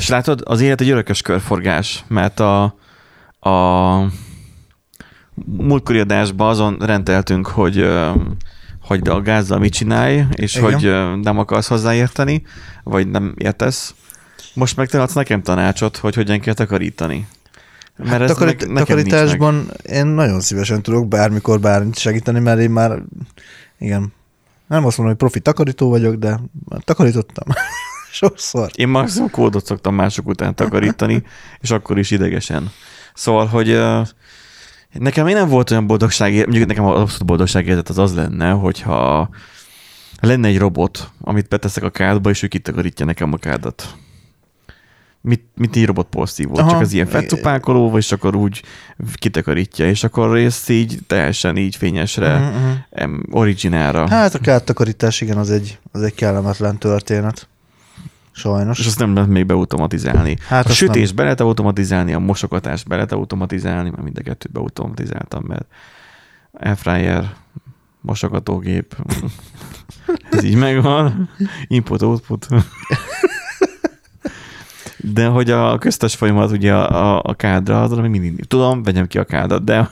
És látod, az élet egy örökös körforgás, mert a, a múltkori adásban azon rendeltünk, hogy hogy a gázzal mit csinálj, és Igen. hogy nem akarsz hozzáérteni, vagy nem értesz. Most meg te adsz nekem tanácsot, hogy hogyan kell takarítani. Mert ez Takarit, ne, takarításban én nagyon szívesen tudok bármikor bármit segíteni, mert én már, igen, nem azt mondom, hogy profi takarító vagyok, de már takarítottam. Sokszor. Én maximum kódot szoktam mások után takarítani, és akkor is idegesen. Szóval, hogy nekem még nem volt olyan boldogság, mondjuk nekem az abszolút boldogságérzet az az lenne, hogyha lenne egy robot, amit beteszek a kádba, és ő kitakarítja nekem a kádat. Mit, mit így robot porszívó, Aha. csak az ilyen fetszupákoló, és akkor úgy kitakarítja, és akkor ezt így teljesen így fényesre, em, originálra. Hát a kártakarítás, igen, az egy, az egy kellemetlen történet. Sajnos. És azt nem lehet még beautomatizálni. Hát a azt sütést be lehet automatizálni, a mosogatást be lehet automatizálni, mert mind a kettőt beautomatizáltam, mert airfryer, mosogatógép, ez így megvan, input, output. De hogy a köztes folyamat ugye a, a, a kádra, az még mindig tudom, vegyem ki a kádat, de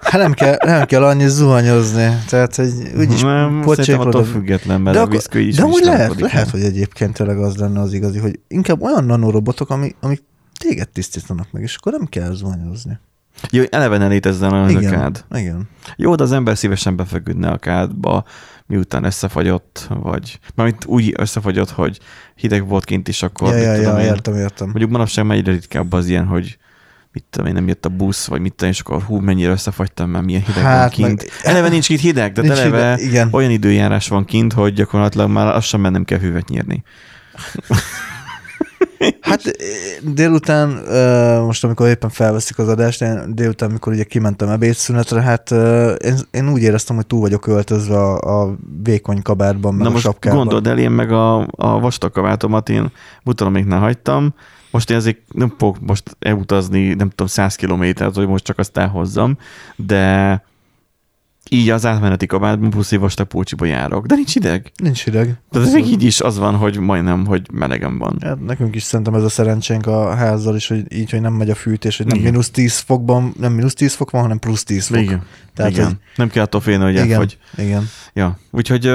Hát nem kell, nem kell annyi zuhanyozni. Tehát, hogy úgyis nem, attól független, mert de a viszkő is De úgy lehet, lehet, hogy egyébként tényleg az lenne az igazi, hogy inkább olyan nanorobotok, ami, amik téged tisztítanak meg, és akkor nem kell zuhanyozni. Jó, eleve ne létezzen olyan a kád. igen. Jó, de az ember szívesen befeküdne a kádba, miután összefagyott, vagy mármint úgy összefagyott, hogy hideg volt kint is, akkor Ja, ja, tudom ja, értem, értem. Mondjuk manapság már egyre ritkább az ilyen, hogy mit tudom én, nem jött a busz, vagy mit tudom és akkor hú, mennyire összefagytam, mert milyen hideg Hát, van kint. meg- Eleve nincs itt hideg, de eleve ide- igen. olyan időjárás van kint, hogy gyakorlatilag már lassan már nem kell hűvet nyírni. Hát eh, délután, most amikor éppen felveszik az adást, én délután, amikor ugye kimentem ebédszünetre, hát én, én úgy éreztem, hogy túl vagyok öltözve a, a vékony kabátban, meg Na a most sapkában. gondold el, én meg a, a vastag kabátomat én Butalomiknál hagytam, most én azért nem fogok most elutazni, nem tudom, 100 kilométert, hogy most csak azt elhozzam, de így az átmeneti kabátban plusz egy vastag pulcsiba járok, de nincs ideg. Nincs hideg. Tehát ez még így is az van, hogy majdnem, hogy melegem van. Hát nekünk is szerintem ez a szerencsénk a házzal is, hogy így, hogy nem megy a fűtés, hogy nem Igen. mínusz 10 fokban, nem mínusz 10 fok van, hanem plusz 10 fok. Igen. Tehát, igen. hogy- Nem kell attól félni, hogy Igen, elfogy. igen. Ja. Úgyhogy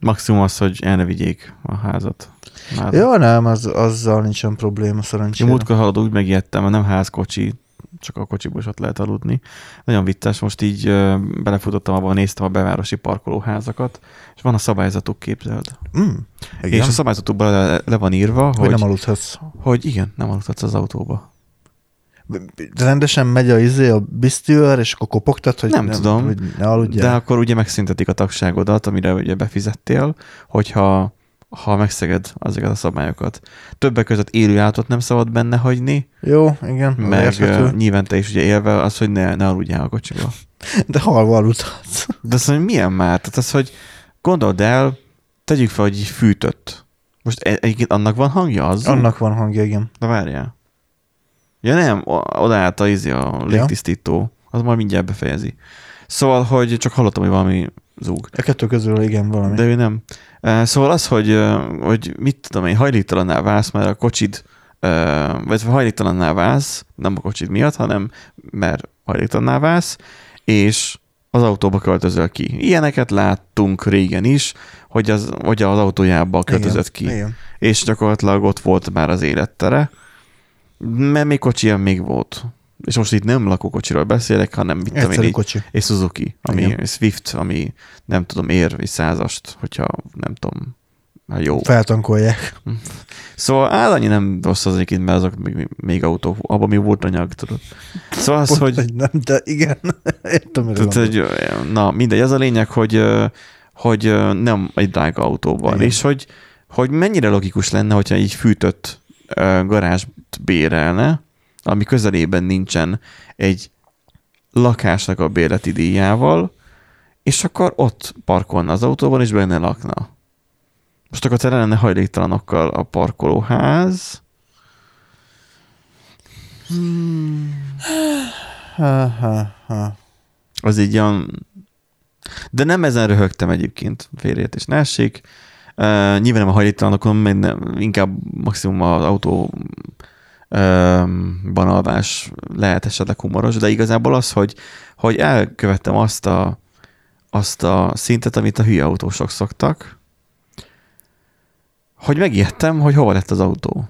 maximum az, hogy el ne vigyék a házat. Már Ja, nem, az, azzal nincsen probléma Én szerencsére. múltkor hallod, úgy megijedtem, mert nem házkocsi, csak a kocsiból is ott lehet aludni. Nagyon vicces, most így ö, belefutottam abban, néztem a bevárosi parkolóházakat, és van a szabályzatuk, képzeld. Mm, igen. És a szabályzatukban le, le van írva, hogy, hogy, nem aludhatsz. hogy igen, nem aludhatsz az autóba. De rendesen megy a izé, a bisztűr, és akkor kopogtat, hogy Nem tudom, hogy ne aludjál. De akkor ugye megszüntetik a tagságodat, amire ugye befizettél, hogyha ha megszeged azokat a szabályokat. Többek között élő állatot nem szabad benne hagyni, Jó, igen, meg érthető. nyilván te is ugye élve az, hogy ne, ne aludjál a kocsiba. De halva aludhatsz. De azt mondja, milyen már? Tehát az, hogy gondold el, tegyük fel, hogy fűtött. Most egyébként annak van hangja az? Annak van hangja, igen. De várjál. Ja nem, odaállt a, izé, a légtisztító. Az majd mindjárt befejezi. Szóval, hogy csak hallottam, hogy valami zúg. A kettő közül igen, valami. De ő nem. Szóval az, hogy, hogy mit tudom én, hajléktalanná válsz, mert a kocsid, vagy hajléktalanná válsz, nem a kocsid miatt, hanem mert hajléktalanná válsz, és az autóba költözöl ki. Ilyeneket láttunk régen is, hogy az, hogy az autójába költözött ki. Igen, igen. És gyakorlatilag ott volt már az élettere, mert még ilyen még volt. És most itt nem lakókocsiról beszélek, hanem mit tudom én, Egyszerű kocsi. és Suzuki, ami Igen. Swift, ami nem tudom, ér egy százast, hogyha nem tudom, hát jó. Feltankolják. Szóval áll annyi nem rossz az egyébként, mert azok még, még autók, abban még volt anyag, tudod. Szóval az, Pont, hogy, hogy nem, de igen. Értem, tehát, hogy, na mindegy, az a lényeg, hogy, hogy nem egy drága autóban, Igen. és hogy, hogy mennyire logikus lenne, hogyha így fűtött ö, garást bérelne, ami közelében nincsen egy lakásnak a bérleti díjával, és akkor ott parkolna az autóban, és benne lakna. Most akkor tele lenne hajléktalanokkal a parkolóház, Ha, ha, ha. az így olyan... De nem ezen röhögtem egyébként, félreértés ne essék. Uh, nyilván nem a hajléktalanokon, mert nem, inkább maximum az autó uh, banalvás lehet esetleg humoros, de igazából az, hogy, hogy elkövettem azt a, azt a szintet, amit a hülye autósok szoktak, hogy megijedtem, hogy hova lett az autó.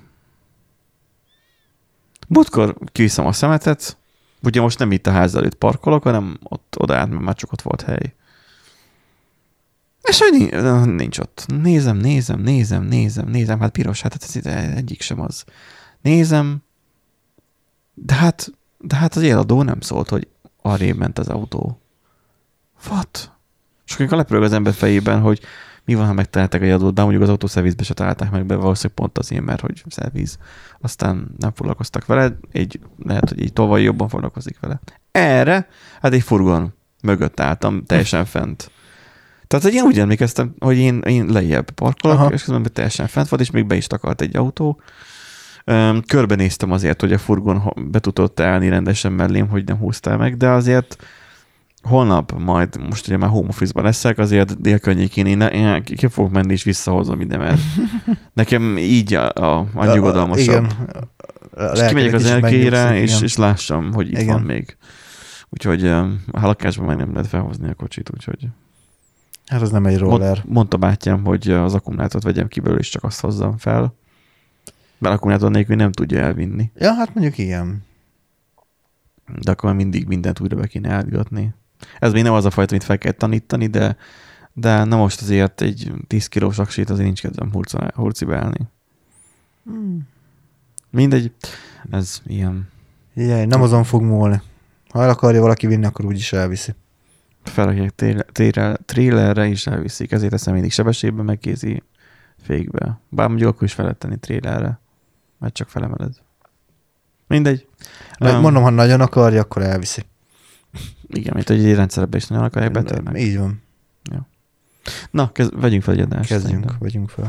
Múltkor kiviszem a szemetet, ugye most nem itt a ház előtt parkolok, hanem ott oda át, mert már csak ott volt hely. És hogy nincs, nincs ott. Nézem, nézem, nézem, nézem, nézem, hát piros, hát ez egyik sem az. Nézem, de hát, de hát az éladó nem szólt, hogy arrébb ment az autó. What? És akkor lepörög az ember fejében, hogy mi van, ha megtalálták a jadót, de mondjuk az autószervizbe se találták meg, be valószínűleg pont az én, mert hogy szerviz. Aztán nem foglalkoztak vele, így lehet, hogy így tovább jobban foglalkozik vele. Erre, hát egy furgon mögött álltam, teljesen fent. Tehát, hogy én úgy emlékeztem, hogy én, én lejjebb parkolok, Aha. és közben teljesen fent volt, és még be is takart egy autó. Körbenéztem azért, hogy a furgon be tudott állni rendesen mellém, hogy nem húztál meg, de azért holnap majd, most ugye már home office-ban leszek, azért délkörnyékén én, én ki fogok menni és visszahozom ide, mert nekem így a, a, a nyugodalmasabb. Igen. És kimegyek az elkére, és, és lássam, hogy itt igen. van még. Úgyhogy a lakásban meg nem lehet felhozni a kocsit, úgyhogy... Hát az nem egy roller. Mond, mondta bátyám, hogy az akkumulátort vegyem ki belőle, és csak azt hozzam fel. Mert akkumulátor nélkül nem tudja elvinni. Ja, hát mondjuk igen. De akkor mindig mindent újra be kéne elvigatni. Ez még nem az a fajta, amit fel kell tanítani, de, de na most azért egy 10 kilós aksit azért nincs kedvem hurcibálni. Hmm. Mindegy, ez ilyen. Igen, nem azon fog múlni. Ha el akarja valaki vinni, akkor úgyis elviszi. Felrakják trélerre is elviszik, ezért teszem mindig sebességbe, meg kézi fékbe. Bár mondjuk akkor is fel lehet tenni trélerre, mert csak felemeled. Mindegy. Um, mondom, ha nagyon akarja, akkor elviszi. Igen, mint hogy egy rendszerbe is nagyon akarják betörnek. Így van. Ja. Na, kezd, vegyünk fel egy adást. Kezdjünk, szerintem. vegyünk fel.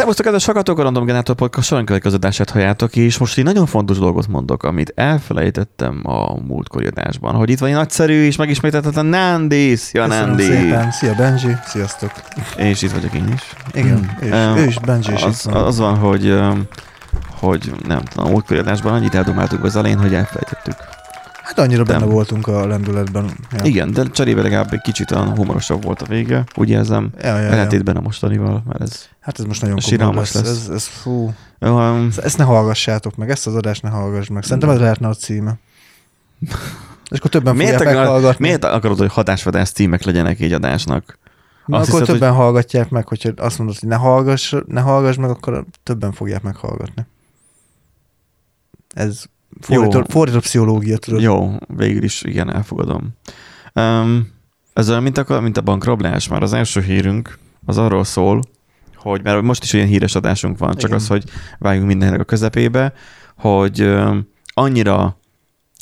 Szervusztok, kedves hallgatók, a Random Generator Podcast soron következő halljátok, és most egy nagyon fontos dolgot mondok, amit elfelejtettem a múltkori adásban, hogy itt van egy nagyszerű és megismételhetetlen Nandi. Szia, Nandi! Szépen. Szia, Benji! Sziasztok! És itt vagyok én is. Igen, hmm. és, um, ő is, Benji is az, az van, hogy, hogy nem tudom, a múltkori adásban annyit eldomáltuk az elején, hogy elfelejtettük. Annyira benne nem. voltunk a lendületben. Ja. Igen, de cserébe legalább egy kicsit olyan humorosabb volt a vége, úgy érzem, ja, ja, ellentétben ja. a mostanival, mert ez Hát ez most nagyon komoly lesz. lesz. Ez, ez, fú. Um, ezt ne hallgassátok meg, ezt az adást ne hallgass meg. Szerintem ez lehetne a címe. És akkor többen miért fogják akar, meghallgatni. Miért akarod, hogy hatásvadás címek legyenek egy adásnak? Na, azt akkor hiszed, többen hogy... hallgatják meg, hogyha azt mondod, hogy ne hallgass, ne hallgass meg, akkor többen fogják meghallgatni. Ez fordított, fordított pszichológia, tudod. Jó, végül is igen, elfogadom. Um, ez olyan, mint a, mint a bankrablás, már az első hírünk az arról szól, hogy mert most is olyan híres adásunk van, csak Igen. az, hogy vágjunk mindennek a közepébe, hogy um, annyira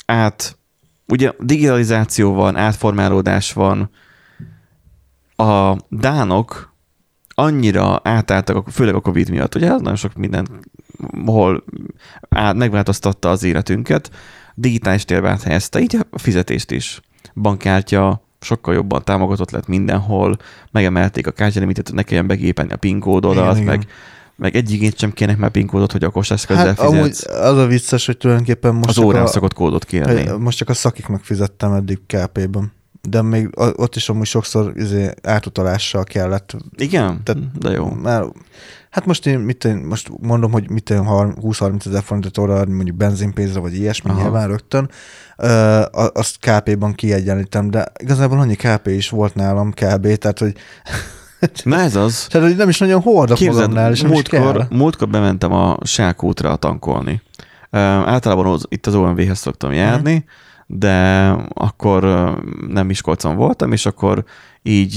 át, ugye digitalizáció van, átformálódás van, a dánok annyira átálltak, főleg a Covid miatt, ugye nagyon sok minden, hol át, megváltoztatta az életünket, digitális térbe áthelyezte, így a fizetést is. Bankkártya sokkal jobban támogatott lett mindenhol, megemelték a kártyalimitet, ne kelljen begépelni a PIN kódodat, igen, meg, igen. meg egy igényt sem kérnek már PIN kódot, hogy akkor eszközzel hát, fizetsz. Amúgy az a vicces, hogy tulajdonképpen most az órán a, szokott kódot kérni. Most csak a szakik megfizettem eddig KP-ben de még ott is amúgy sokszor izé, átutalással kellett. Igen? Tehát, de jó. Már, hát most én, mit én, most mondom, hogy mit én 20-30 ezer forintot oda mondjuk benzinpénzre, vagy ilyesmi, Aha. nyilván rögtön, ö, azt KP-ban kiegyenlítem, de igazából annyi KP is volt nálam kb, tehát hogy Na ez az. Tehát, hogy nem is nagyon hordok Képzeld, magamnál, és múltkor, múltkor bementem a Sákútra tankolni. Uh, általában az, itt az OMV-hez szoktam járni, uh-huh de akkor nem Miskolcon voltam, és akkor így,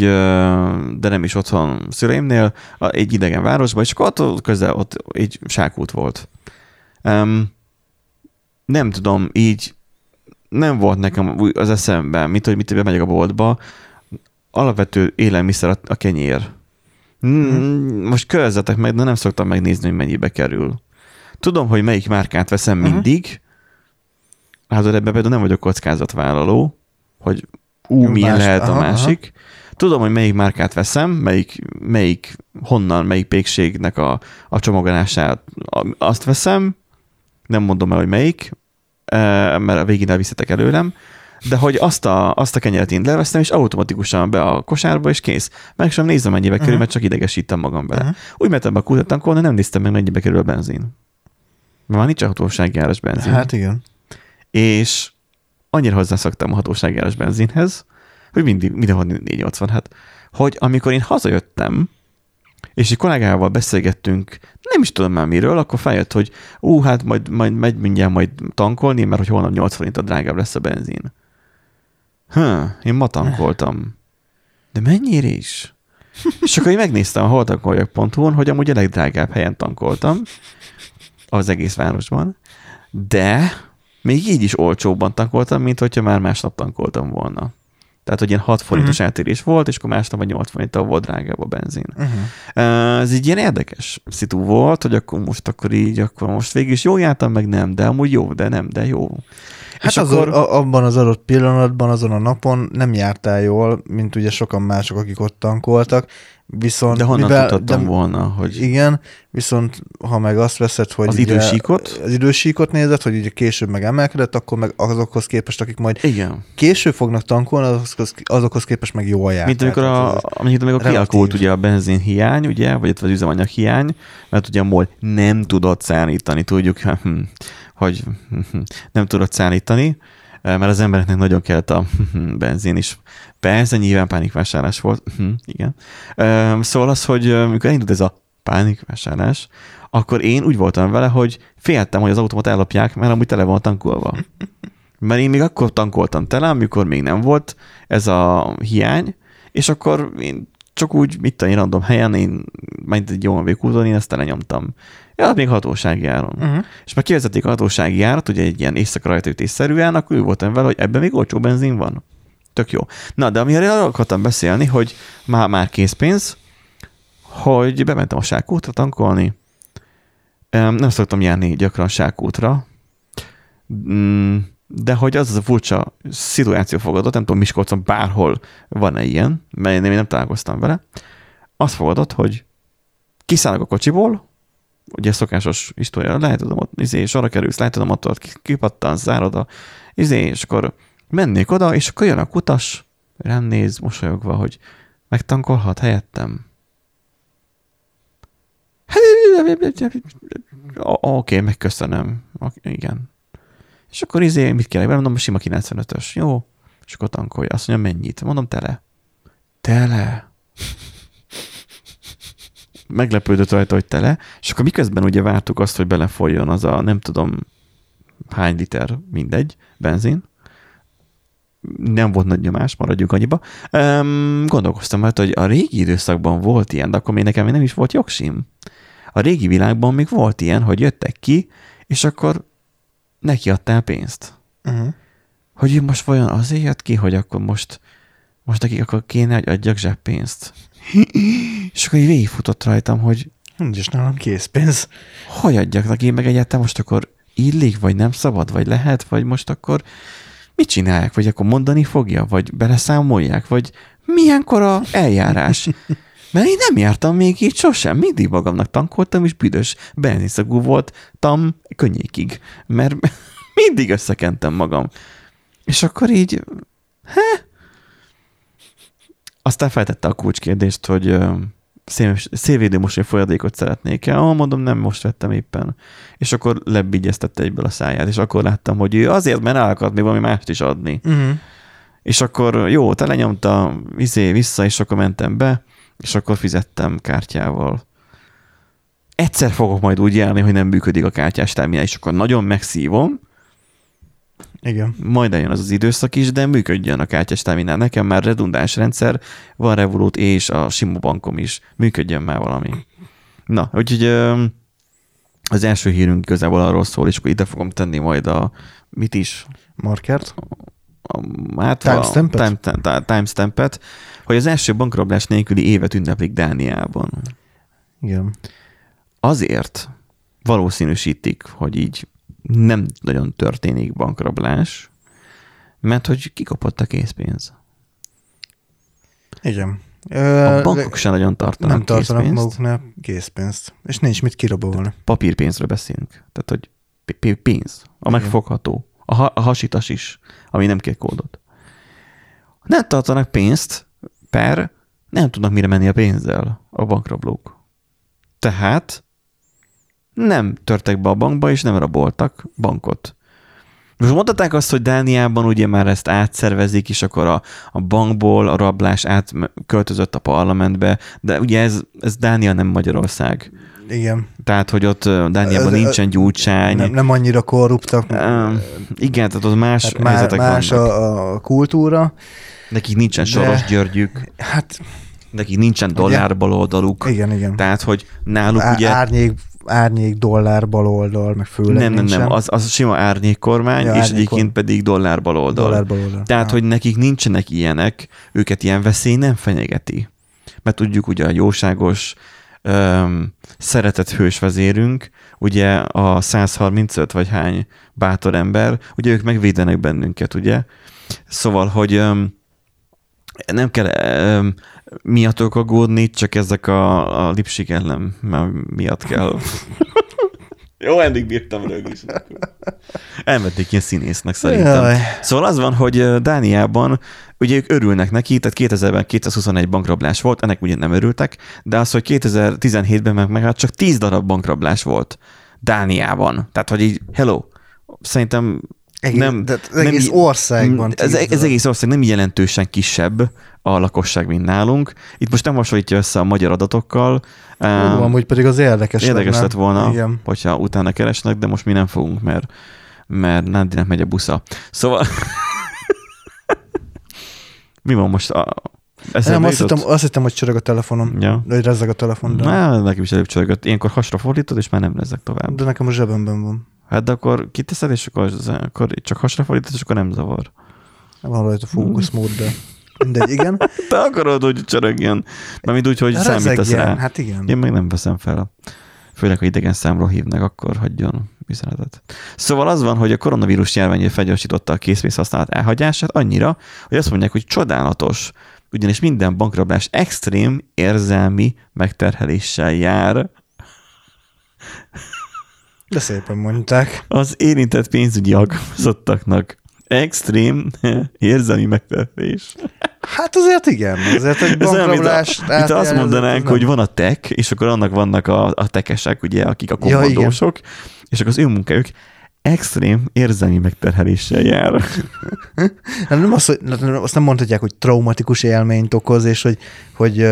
de nem is otthon szüleimnél, egy idegen városban, és akkor ott közel ott egy sákút volt. Um, nem tudom, így nem volt nekem az eszemben, mint hogy mit bemegyek a boltba, alapvető élelmiszer a, kenyér. Mm, most körzetek meg, de nem szoktam megnézni, hogy mennyibe kerül. Tudom, hogy melyik márkát veszem Mhm. mindig, hát ebben például nem vagyok kockázatvállaló, hogy ú, milyen más- lehet a aha, másik. Tudom, hogy melyik márkát veszem, melyik, melyik honnan, melyik pékségnek a, a csomagolását azt veszem, nem mondom el, hogy melyik, eh, mert a végén elviszetek előlem, de hogy azt a, azt a kenyeret én levesztem, és automatikusan be a kosárba, és kész. Meg sem nézem, mennyibe kerül, Mhm. mert csak idegesítem magam bele. Mhm. Úgy mentem be a kútra tankolni, nem néztem meg, mennyibe kerül a benzin. Mert már nincs hatóságjáros benzin. Hát igen. És annyira hozzászoktam a hatóságjáros benzinhez, hogy mindig, mindenhol 486, hogy amikor én hazajöttem, és egy kollégával beszélgettünk, nem is tudom már miről, akkor feljött, hogy ú, hát majd, majd megy mindjárt majd tankolni, mert hogy holnap 8 forint a drágább lesz a benzin. Hö, én ma tankoltam. De mennyire is? És akkor én megnéztem a holtankoljak.hu-n, hogy amúgy a legdrágább helyen tankoltam az egész városban, de még így is olcsóbban tankoltam, mint hogyha már másnap tankoltam volna. Tehát, hogy ilyen 6 forintos Mhm. eltérés volt, és akkor másnap vagy 8 forinttal volt drágább a benzin. Uh-huh. Ez így ilyen érdekes szitu volt, hogy akkor most akkor így, akkor most végig is jól jártam, meg nem, de amúgy jó, de nem, de jó. Hát és az akkor, a, abban az adott pillanatban, azon a napon nem jártál jól, mint ugye sokan mások, akik ott tankoltak, viszont... de honnan mivel, tudhattam de, volna, hogy Igen, viszont ha meg azt veszed, hogy Az ugye idősíkot? Az idősíkot nézed, hogy ugye később meg emelkedett, akkor meg azokhoz képest, akik majd igen. később fognak tankolni, azokhoz, azokhoz képest meg jól jártál. Mint amikor, a, amikor, amikor relatív. kialakult ugye a benzin hiány, ugye, vagy az üzemanyag hiány, mert ugye a MOL nem tudott szállítani, tudjuk, hogy nem tudott szállítani, mert az embereknek nagyon kellett a benzin is. Persze, nyilván pánikvásárlás volt, igen. Szóval az, hogy ö, amikor elindult ez a pánikvásárlás, akkor én úgy voltam vele, hogy féltem, hogy az autómat ellopják, mert amúgy tele van tankolva. Mert én még akkor tankoltam tele, amikor még nem volt ez a hiány, és akkor én csak úgy, mit én random helyen, én majd egy jó úton, én ezt telenyomtam. Ja, még hatósági áron. Uh-huh. És már kivezették a hatósági járat, ugye egy ilyen éjszaka rajtaütésszerűen, akkor úgy voltam vele, hogy ebben még olcsó benzin van. Tök jó. Na, de amire arra akartam beszélni, hogy már, már készpénz, hogy bementem a sákútra tankolni. Em, Nem szoktam járni gyakran sákútra, Mm, de hogy az az a furcsa szituáció fogadott, nem tudom, Miskolcon bárhol van-e ilyen, mert én nem találkoztam vele, azt fogadott, hogy kiszállok a kocsiból, ugye szokásos história, lehet tudom, ott izé, sorra kerülsz, lehet tudom, ott, kipattan, zárod a izé, és akkor mennék oda, és akkor jön a kutas, rám néz mosolyogva, hogy megtankolhat helyettem. Oké, okay, megköszönöm. Ok- Igen. És akkor izé, mit kell? Mondom, sima 95-ös. Jó. És akkor tankolja. Azt mondja, mennyit? Mondom, tele. Tele. Meglepődött rajta, hogy tele. És akkor miközben ugye vártuk azt, hogy belefolyjon az a nem tudom hány liter, mindegy, benzin. Nem volt nagy nyomás, maradjunk annyiba. Um, gondolkoztam hát, hogy a régi időszakban volt ilyen, de akkor még nekem még nem is volt jogsim. A régi világban még volt ilyen, hogy jöttek ki, és akkor neki adtál pénzt. Uh-huh. Hogy ő most vajon azért jött ki, hogy akkor most, most nekik akkor kéne, hogy adjak zseppénzt. És akkor így végigfutott rajtam, hogy Nincs is nálam készpénz. hogy adjak neki, meg egyáltalán most akkor illik, vagy nem szabad, vagy lehet, vagy most akkor mit csinálják, vagy akkor mondani fogja, vagy beleszámolják, vagy milyenkor a eljárás. Mert én nem jártam még így sosem, mindig magamnak tankoltam, és büdös benzinszagú volt tam könnyékig, mert mindig összekentem magam. És akkor így, he? Aztán feltette a kulcskérdést, hogy ö, szél- szélvédőmosoly folyadékot szeretnék-e. Ah, mondom, nem most vettem éppen. És akkor lebigyeztette egyből a száját, és akkor láttam, hogy ő azért, mert el akart még valami mást is adni. Uh-huh. És akkor jó, telenyomta, izé, vissza, és akkor mentem be, és akkor fizettem kártyával. Egyszer fogok majd úgy járni, hogy nem működik a kártyás terminál, és akkor nagyon megszívom, Igen. majd eljön az az időszak is, de működjön a kártyás terminál. Nekem már redundáns rendszer, van Revolut és a sima bankom is. Működjön már valami. Na, úgyhogy az első hírünk igazából arról szól, és akkor ide fogom tenni majd a mit is? Markert? a, hát Timestampet? A, time, time, timestampet, hogy az első bankrablás nélküli évet ünneplik Dániában. Igen. Azért valószínűsítik, hogy így nem nagyon történik bankrablás, mert hogy kikopott a készpénz. Igen. A bankok sem nagyon tartanak nem tartanak készpénzt. maguknál készpénzt. És nincs mit kirabolni. Papírpénzről beszélünk. Tehát, hogy pénz, a megfogható. A, ha- a hasitas is, ami nem kér kódot. Nem tartanak pénzt, per nem tudnak mire menni a pénzzel a bankrablók. Tehát nem törtek be a bankba, és nem raboltak bankot. Most mondhatták azt, hogy Dániában ugye már ezt átszervezik, és akkor a, a bankból a rablás átköltözött a parlamentbe, de ugye ez, ez Dánia nem Magyarország. Igen. Tehát, hogy ott Dániában Ez- nincsen gyújtsány. Nem, nem annyira korruptak. Igen, tehát ott más Hát má, helyzetek más vannak. a, a kultúra. Nekik nincsen De- Soros Györgyük, Hát nekik nincsen dollár baloldaluk. igen, igen. Tehát, hogy náluk Á, ugye... árnyék, árnyék dollár baloldal, meg főleg nem, nem, nincsen. nem, az, az sima árnyék kormány, Ja, és árnyék egyébként pedig dollár baloldal. dollár baloldal. Tehát, Ah. hogy nekik nincsenek ilyenek, őket ilyen veszély nem fenyegeti. Mert tudjuk, ugye a jóságos, öm, szeretett hősvezérünk, ugye a 135 vagy hány bátor ember, ugye ők megvédenek bennünket, ugye? Szóval, hogy öm, nem kell miattok aggódni, csak ezek a, a lipsik ellen miatt kell. Jó, eddig bírtam rögni. Elvették ilyen színésznek szerintem. Jaj. Szóval az van, hogy Dániában ugye ők örülnek neki, tehát 2000-ben 221 bankrablás volt, ennek ugye nem örültek, de az, hogy 2017-ben meg, meg hát csak 10 darab bankrablás volt Dániában. Tehát, hogy így, hello, szerintem Egész, nem, de az egész nem- országban. ez, tíz ez egész ország nem jelentősen kisebb a lakosság, mint nálunk. Itt most nem hasonlítja össze a magyar adatokkal. Ó, Um, amúgy pedig az érdekes Érdekes lett volna, Igen. hogyha utána keresnek, de most mi nem fogunk, mert, mert Nándinek megy a busza. Szóval... mi van most? A... Eszembe Nem, azt hittem, azt hittem, hogy csörög a telefonom. Ja. Vagy rezzeg a telefon, de, Na, nekem is előbb csörgött. Ilyenkor hasra fordítod, és már nem lezek tovább. de nekem a zsebemben van. Hát de akkor kiteszed, és akkor, akkor csak hasra fordítod, és akkor nem zavar. Van rajta fókusz mód, de mindegy, igen. Te akarod, hogy csörögjön. Mármint úgy, hogy számítasz Rezegjen, rá. Hát igen. Én meg nem veszem fel. Főleg, ha idegen számról hívnak, akkor hagyjon üzenetet. Szóval az van, hogy a koronavírus járvány felgyorsította a készpénz használat elhagyását annyira, hogy azt mondják, hogy csodálatos, ugyanis minden bankrablás extrém érzelmi megterheléssel jár. De szépen mondták. Az érintett pénzügyi alkalmazottaknak extrém érzelmi megterhelés. Hát azért igen, azért egy Ez olyan, bankrablás. mint azt mondanánk, hogy van a tech, és akkor annak vannak a, a tekesek, ugye, akik a Ja, igen. kommandósok, és akkor az ő munkájuk extrém érzelmi megterheléssel jár. Hát nem az, hogy, azt nem mondhatják, hogy traumatikus élményt okoz, és hogy, hogy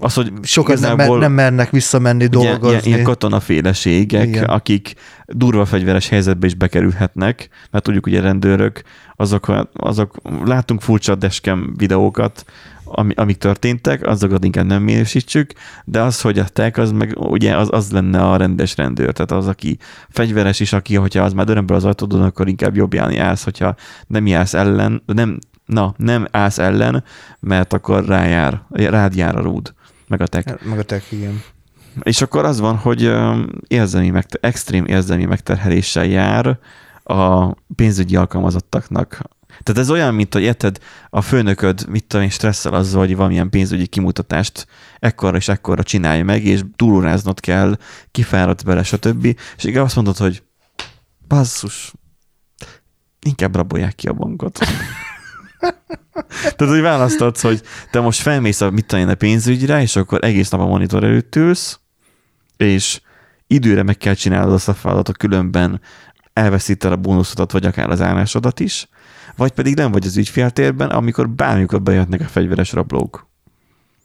Az, hogy sokan nem, mer, nem mernek visszamenni ilyen, dolgozni. ilyen, ilyen katonaféleségek, Igen. akik durva fegyveres helyzetbe is bekerülhetnek, mert tudjuk, ugye rendőrök, azok, azok látunk furcsa deskem videókat, ami, amik történtek, azokat inkább nem minősítsük, de az, hogy a tech, az meg ugye az, az lenne a rendes rendőr, tehát az, aki fegyveres is, aki, hogyha az már dörömből az ajtódon, akkor inkább jobbján állsz, hogyha nem jársz ellen, nem, na, nem állsz ellen, mert akkor rájár, rád jár a rúd, meg a tech. Meg a tech, igen. És akkor az van, hogy érzelmi megte- extrém érzelmi megterheléssel jár a pénzügyi alkalmazottaknak. Tehát ez olyan, mint hogy érted, a főnököd, mit tudom én, stresszel azzal, hogy valamilyen pénzügyi kimutatást ekkora és ekkora csinálja meg, és túlóráznod kell, kifáradsz bele, stb. És igen, azt mondod, hogy basszus, inkább rabolják ki a bankot. Tehát, hogy választhatsz, hogy te most felmész a mit tudom a pénzügyre, és akkor egész nap a monitor előtt ülsz, és időre meg kell csinálnod azt a feladatot, különben elveszíted a bónuszodat, vagy akár az állásodat is, vagy pedig nem vagy az ügyféltérben, amikor bármikor bejöhetnek a fegyveres rablók.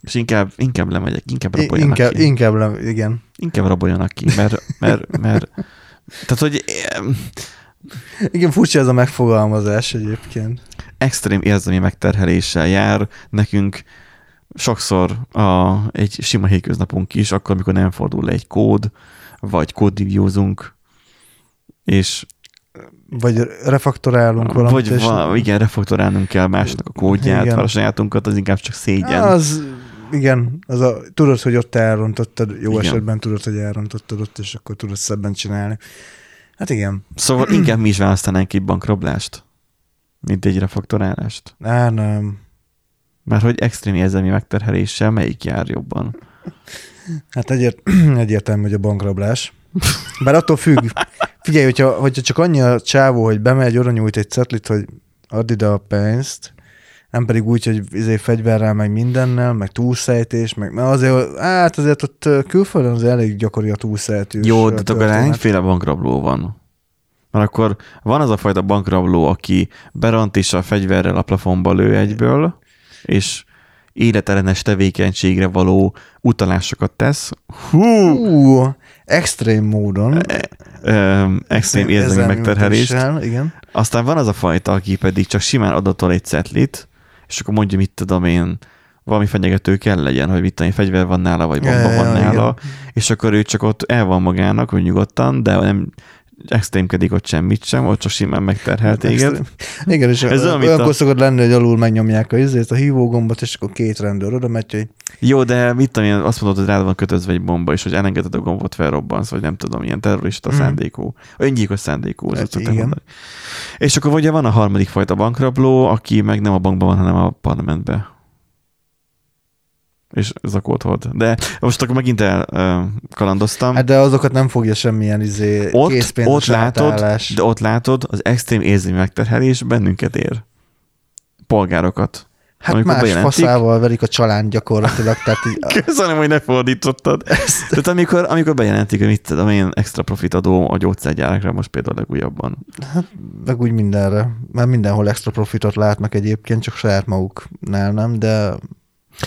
És inkább, inkább lemegyek, inkább raboljanak inkább, ki. inkább nem, igen. Inkább raboljanak ki, mert, mert, mert tehát, hogy Igen, furcsa ez a megfogalmazás egyébként. Extrém érzelmi megterheléssel jár nekünk sokszor a, egy sima hétköznapunk is, akkor, amikor nem fordul le egy kód, vagy kóddiviózunk, és vagy refaktorálunk valamit. Vagy és- va, igen, refaktorálnunk kell másnak a kódját, Igen. a sajátunkat az inkább csak szégyen. Az, igen, az a, tudod, hogy ott elrontottad, jó Igen. esetben tudod, hogy elrontottad ott, és akkor tudod szebben csinálni. Hát igen. Szóval inkább mi is választanánk egy bankrablást, mint egy refaktorálást. Á, nem. Mert hogy extrém érzelmi megterheléssel melyik jár jobban? Hát egyért, egyértelmű, hogy a bankrablás. Bár attól függ. Figyelj, hogyha, hogyha csak annyi a csávó, hogy bemegy, oda nyújt egy cetlit, hogy add ide a pénzt, nem pedig úgy, hogy izé fegyverrel, meg mindennel, meg túlszejtés, meg mert azért, hát azért ott külföldön az elég gyakori a túlszejtős. Jó, de akkor történet. hányféle bankrabló van? Mert akkor van az a fajta bankrabló, aki beront és a fegyverrel a plafonba lő egyből, és életellenes tevékenységre való utalásokat tesz. Hú! Hú, extrém módon. Öm, extrém érzelmi megterhelést. Igen. Aztán van az a fajta, aki pedig csak simán adatol egy cetlit, és akkor mondja, mit tudom én, valami fenyegető kell legyen, hogy mit tudom fegyver van nála, vagy bomba Ja, van ja, nála, és akkor ő csak ott el van magának, hogy nyugodtan, de nem extrémkedik ott semmit sem, ott csak simán megterhel téged. Igen, és Ez olyan, olyankor a- szokott lenni, hogy alul megnyomják a izét, a hívógombot, és akkor két rendőr oda megy, hogy Jó, de mit tudom én, azt mondod, hogy rád van kötözve egy bomba, és hogy elengeded a gombot, felrobbansz, vagy nem tudom, ilyen terrorista Mhm. szándékú, öngyilkos szándékú. Hát igen. mondani. És akkor ugye van a harmadik fajta bankrabló, aki meg nem a bankban van, hanem a parlamentben. És kód volt. De most akkor megint elkalandoztam. hát de azokat nem fogja semmilyen izé ott, ott látod, átállás. de ott látod, az extrém érzelmi megterhelés bennünket ér. Polgárokat. Hát más bejelentik- faszával verik a család gyakorlatilag, tehát így, Köszönöm, hogy ne fordítottad. Tehát amikor, amikor bejelentik, hogy mit tudom én, extra profit adó a gyógyszergyárakra, most például legújabban. meg úgy mindenre. Mert mindenhol extra profitot látnak egyébként, csak saját maguknál nem, de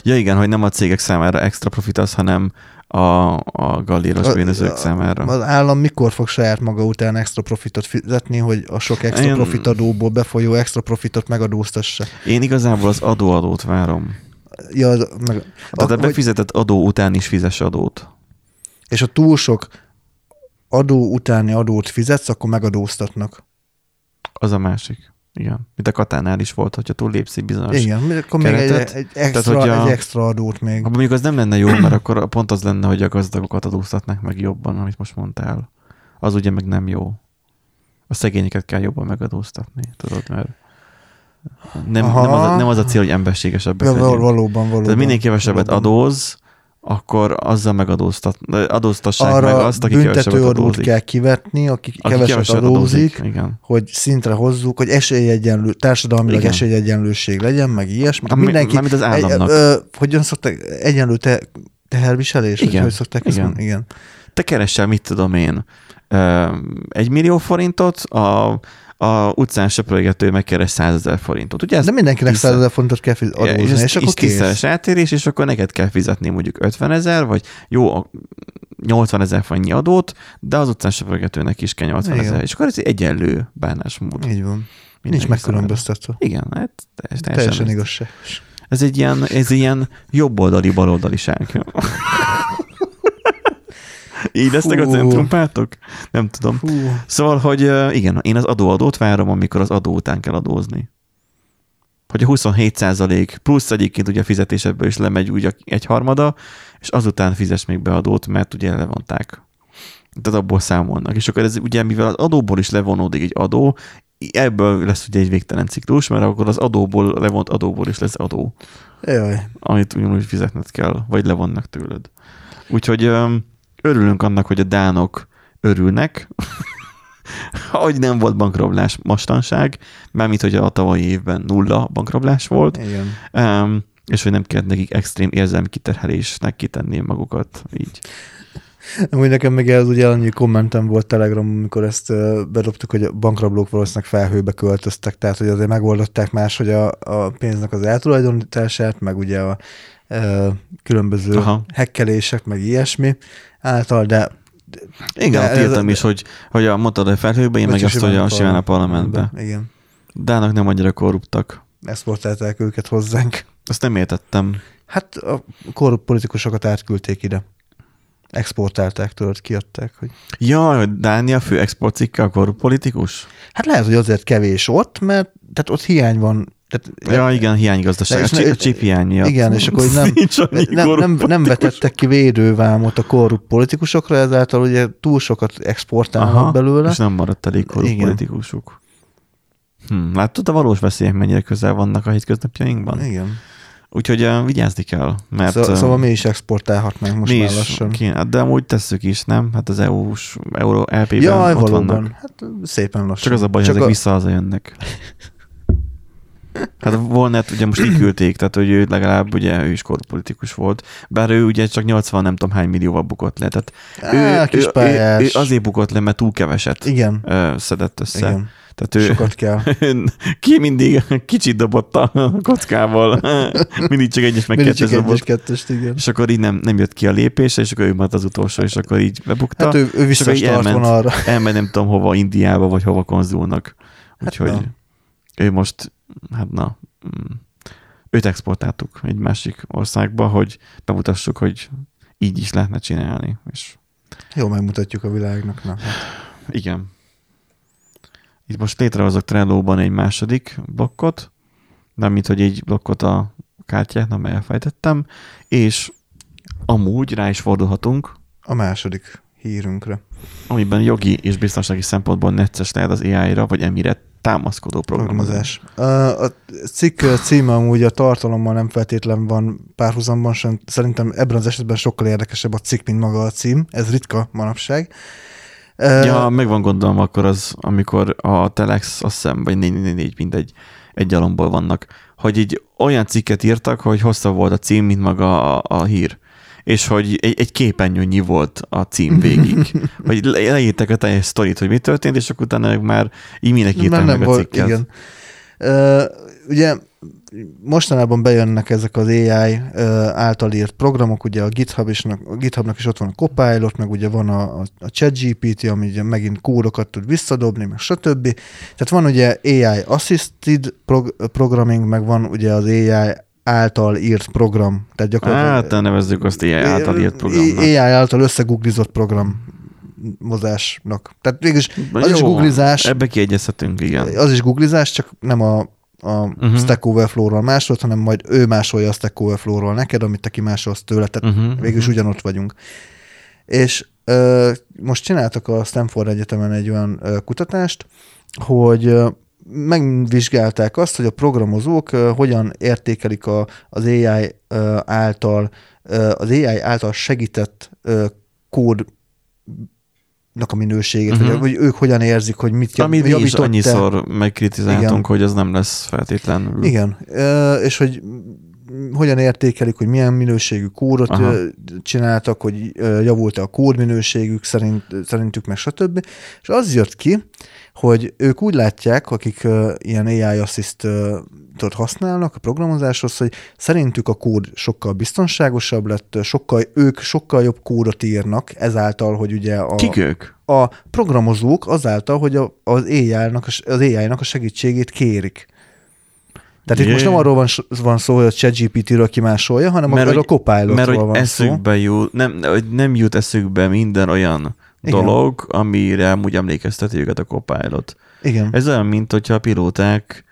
Ja igen, hogy nem a cégek számára extra profit az, hanem a, a galléros A- bűnözők a- számára. az állam mikor fog saját maga után extra profitot fizetni, hogy a sok extra Én- profit adóból befolyó extra profitot megadóztassa? Én igazából az adóadót várom. Ja, az- meg, Tehát a hogy- befizetett adó után is fizes adót. és ha túl sok adó utáni adót fizetsz, akkor megadóztatnak. Az a másik. Igen. Mint a katánál is volt, hogyha túl lépsz egy bizonyos. Igen, akkor még egy, keretet. egy, extra, Tehát, hogy a- egy extra adót még. Abban mondjuk az nem lenne jó, mert akkor pont az lenne, hogy a gazdagokat adóztatnák meg jobban, amit most mondtál. Az ugye meg nem jó. A szegényeket kell jobban megadóztatni, tudod, mert nem, Aha. nem, az, a, nem az a cél, hogy emberségesebbek Ja, legyünk. valóban, valóban. Tehát minél kevesebbet valóban. adóz, akkor azzal megadóztat, adóztassák Arra meg azt, aki büntető kevesebbet adózik. kell kivetni, aki, Aki keveset adózik, Igen. hogy szintre hozzuk, hogy esélyegyenlő, társadalmilag Igen. esélyegyenlőség legyen, meg ilyesmi. Ami- Mindenki, mármint az államnak. Egy, ö, hogyan szokták, egyenlő te, teherviselés? Igen. Vagy hogy szokták Igen. Igen. Te keresel, mit tudom én, egy millió forintot, a, a utcán söprögető megkeres százezer forintot. Ugye ez De mindenkinek Vissza. 100 ezer fontot kell adózni, és, és, ez, akkor és kész. eltérés, és akkor neked kell fizetni mondjuk 50 ezer, vagy jó, a 80 ezer forintnyi adót, de az utcán söprögetőnek is kell 80 Igen. ezer. És akkor ez egy egyenlő bánásmód. Így van. Nincs mindenki megkülönböztetve. Igen, hát teljesen, Teljesen igazságos. Ez egy ilyen, ez ilyen jobboldali, baloldaliság. Így lesznek a Fú. centrumpártok? Nem tudom. Hú, Szóval, hogy igen, én az adóadót várom, amikor az adó után kell adózni. Hogy a 27% plusz egyébként ugye a fizetésedből is lemegy úgy a- egy harmada, és azután fizes még be adót, mert ugye levonták. Tehát abból számolnak. És akkor ez ugye, mivel az adóból is levonódik egy adó, ebből lesz ugye egy végtelen ciklus, mert akkor az adóból, levont adóból is lesz adó jaj. amit ugyanúgy fizetned kell, vagy levonnak tőled. Úgyhogy örülünk annak, hogy a dánok örülnek, hogy nem volt bankrablás mostanság, mármint, hogy a tavalyi évben nulla bankrablás volt, Igen. öm, és hogy nem kellett nekik extrém érzelmi kiterhelésnek kitenni magukat így. Amúgy nekem még ez ugye annyi kommentem volt Telegram, amikor ezt bedobtuk, hogy a bankrablók valószínűleg felhőbe költöztek, tehát hogy azért megoldották máshogy a, a pénznek az eltulajdonítását, meg ugye a különböző Aha. Hekkelések, meg ilyesmi által, de Igen, De ott írtam is, hogy, hogy a mondtad a felhőbe, én meg azt, hogy a simán a parlamentbe. Igen. Dának nem annyira korruptak. Exportálták őket hozzánk. Azt nem értettem. Hát a korrupt politikusokat átküldték ide. exportálták, tudod, kiadták. Hogy... Ja, hogy Dánia fő exportcikke a korrupt politikus? Hát lehet, hogy azért kevés ott, mert tehát ott hiány van. Tehát, Ja, igen, hiánygazdaság. És a chip hiány miatt. Igen, és akkor hogy nem, nem, nem, nem vetettek ki védővámot a korrupt politikusokra, ezáltal ugye túl sokat exportálnak Aha, belőle. És nem maradt elég korrupt Igen. politikusuk. Hm, látod, a valós veszélyek mennyire közel vannak a hétköznapjainkban? Igen. Úgyhogy uh, vigyázni kell, mert Szó, szóval mi is exportálhatnánk most mi már is lassan. kéne, de amúgy tesszük is, nem? Hát az EU-s, Euró LP-ben Jaj, ott valóban. vannak. Hát szépen lassan. Csak az a baj, hogy Csak ezek a, vissza jönnek. Hát Volnet ugye most kiküldték, tehát hogy ő legalább ugye ő is korpolitikus volt, bár ő ugye csak 80 nem tudom hány millióval bukott le, tehát Á, ő, kis ő, ő, ő, azért bukott le, mert túl keveset Igen, szedett össze. igen. Tehát ő, Sokat kell. ki mindig kicsit dobott a kockával, mindig csak egyes meg Mindig csak egyes dobott. kettest, igen. És akkor így nem, nem jött ki a lépésre, és akkor ő maradt az utolsó, és akkor így bebukta. Hát ő, ő így visszastart elment, elment nem tudom hova, Indiába, vagy hova konzulnak. Hát Úgyhogy na. Ő most, hát na, mm, őt exportáltuk egy másik országba, hogy bemutassuk, hogy így is lehetne csinálni. És Jó, megmutatjuk a világnak. Na, hát. igen. Itt most létrehozok Trello-ban egy második blokkot, nem mint hogy egy blokkot a kártyát, nem elfejtettem, és amúgy rá is fordulhatunk, A második hírünkre. amiben jogi és biztonsági szempontból necces lehet az AI-ra, vagy emire támaszkodó programozás. A cikk címe amúgy a tartalommal nem feltétlen van párhuzamban, sem. szerintem ebben az esetben sokkal érdekesebb a cikk, mint maga a cím. Ez ritka manapság. Ja, meg van gondolom akkor az, amikor a Telex, azt hiszem, vagy 444, mindegy, egy alomból vannak, hogy egy olyan cikket írtak, hogy hosszabb volt a cím, mint maga a, a hír. És hogy egy, egy képernyőnyi volt a cím végig. hogy le- leírták a teljes sztorit, hogy mi történt, és akkor utána már e-mailnek írták meg a cikket. igen. Uh, ugye mostanában bejönnek ezek az AI uh, által írt programok, ugye a, GitHub is, a GitHubnak is ott van a Copilot, meg ugye van a, a, a ChatGPT, ami ugye megint kódokat tud visszadobni, meg stb. Tehát van ugye AI Assisted prog- Programming, meg van ugye az AI által írt program. Tehát gyakorlatilag Hát, nevezzük azt AI által írt programnak. AI által összegooglizott program mozásnak. Tehát végülis az is Jó, googlizás, Ebbe kiegyezhetünk, igen. az is googlizás, csak nem a, a uh-huh. Stack Overflow-ról másolt, hanem majd ő másolja a Stack Overflow-ról neked, amit te kimásolsz tőle, tehát Uh-huh, uh-huh. végül is ugyanott vagyunk. És ö, most csináltak a Stanford Egyetemen egy olyan ö, kutatást, hogy megvizsgálták azt, hogy a programozók hogyan értékelik a, az AI által az AI által segített kód a minőségét, uh-huh. Mhm. vagy, vagy ők hogyan érzik, hogy mit jav, Amit mi is annyiszor megkritizáltunk, Igen. hogy az nem lesz feltétlenül. Igen, és hogy hogyan értékelik, hogy milyen minőségű kódot Aha. csináltak, hogy javult-e a kódminőségük szerint, szerintük, meg stb. És az jött ki, hogy ők úgy látják, akik ö, ilyen AI assistot használnak a programozáshoz, hogy szerintük a kód sokkal biztonságosabb lett, sokkal, ők sokkal jobb kódot írnak, ezáltal, hogy ugye a, Kik ők? a programozók azáltal, hogy a, az AI-nak, az AI-nak a segítségét kérik. Tehát itt Jé. most nem arról van, van szó, hogy a ChatGPT-ről kimásolja, hanem Mert mert a hogy- Copilotról Mert hogy van szó. eszükbe jut, nem, hogy nem jut eszükbe minden olyan Igen. dolog, amire amúgy emlékezteti őket a Copilot. Igen. Ez olyan, mint hogyha a pilóták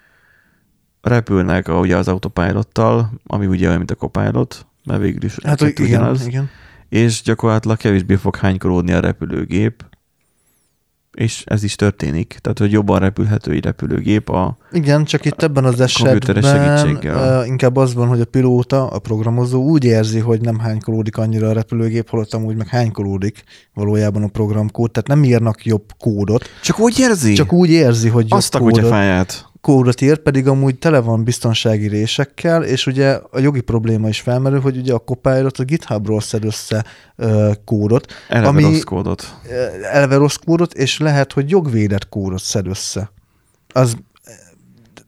repülnek ugye az autopilottal, ami ugye olyan, mint a Copilot, mert végül is Hát, igen, ugyanaz, igen. és gyakorlatilag kevésbé fog hánykolódni a repülőgép, és ez is történik. Tehát, hogy jobban repülhető egy repülőgép a Igen, csak itt ebben az esetben segítséggel. inkább az van, hogy a pilóta, a programozó úgy érzi, hogy nem hánykolódik annyira a repülőgép, holott amúgy meg hánykolódik valójában a programkód, tehát nem írnak jobb kódot, Csak úgy érzi? csak úgy érzi, hogy jobb azt a kódot, kutyafáját. Kódot ír, pedig amúgy tele van biztonsági résekkel, és ugye a jogi probléma is felmerül, hogy ugye a Copilot a GitHubról szed össze ö, kódot, Eleve Ami- rossz kódot. eleve rossz kódot, és lehet, hogy jogvédett kódot szed össze. Az,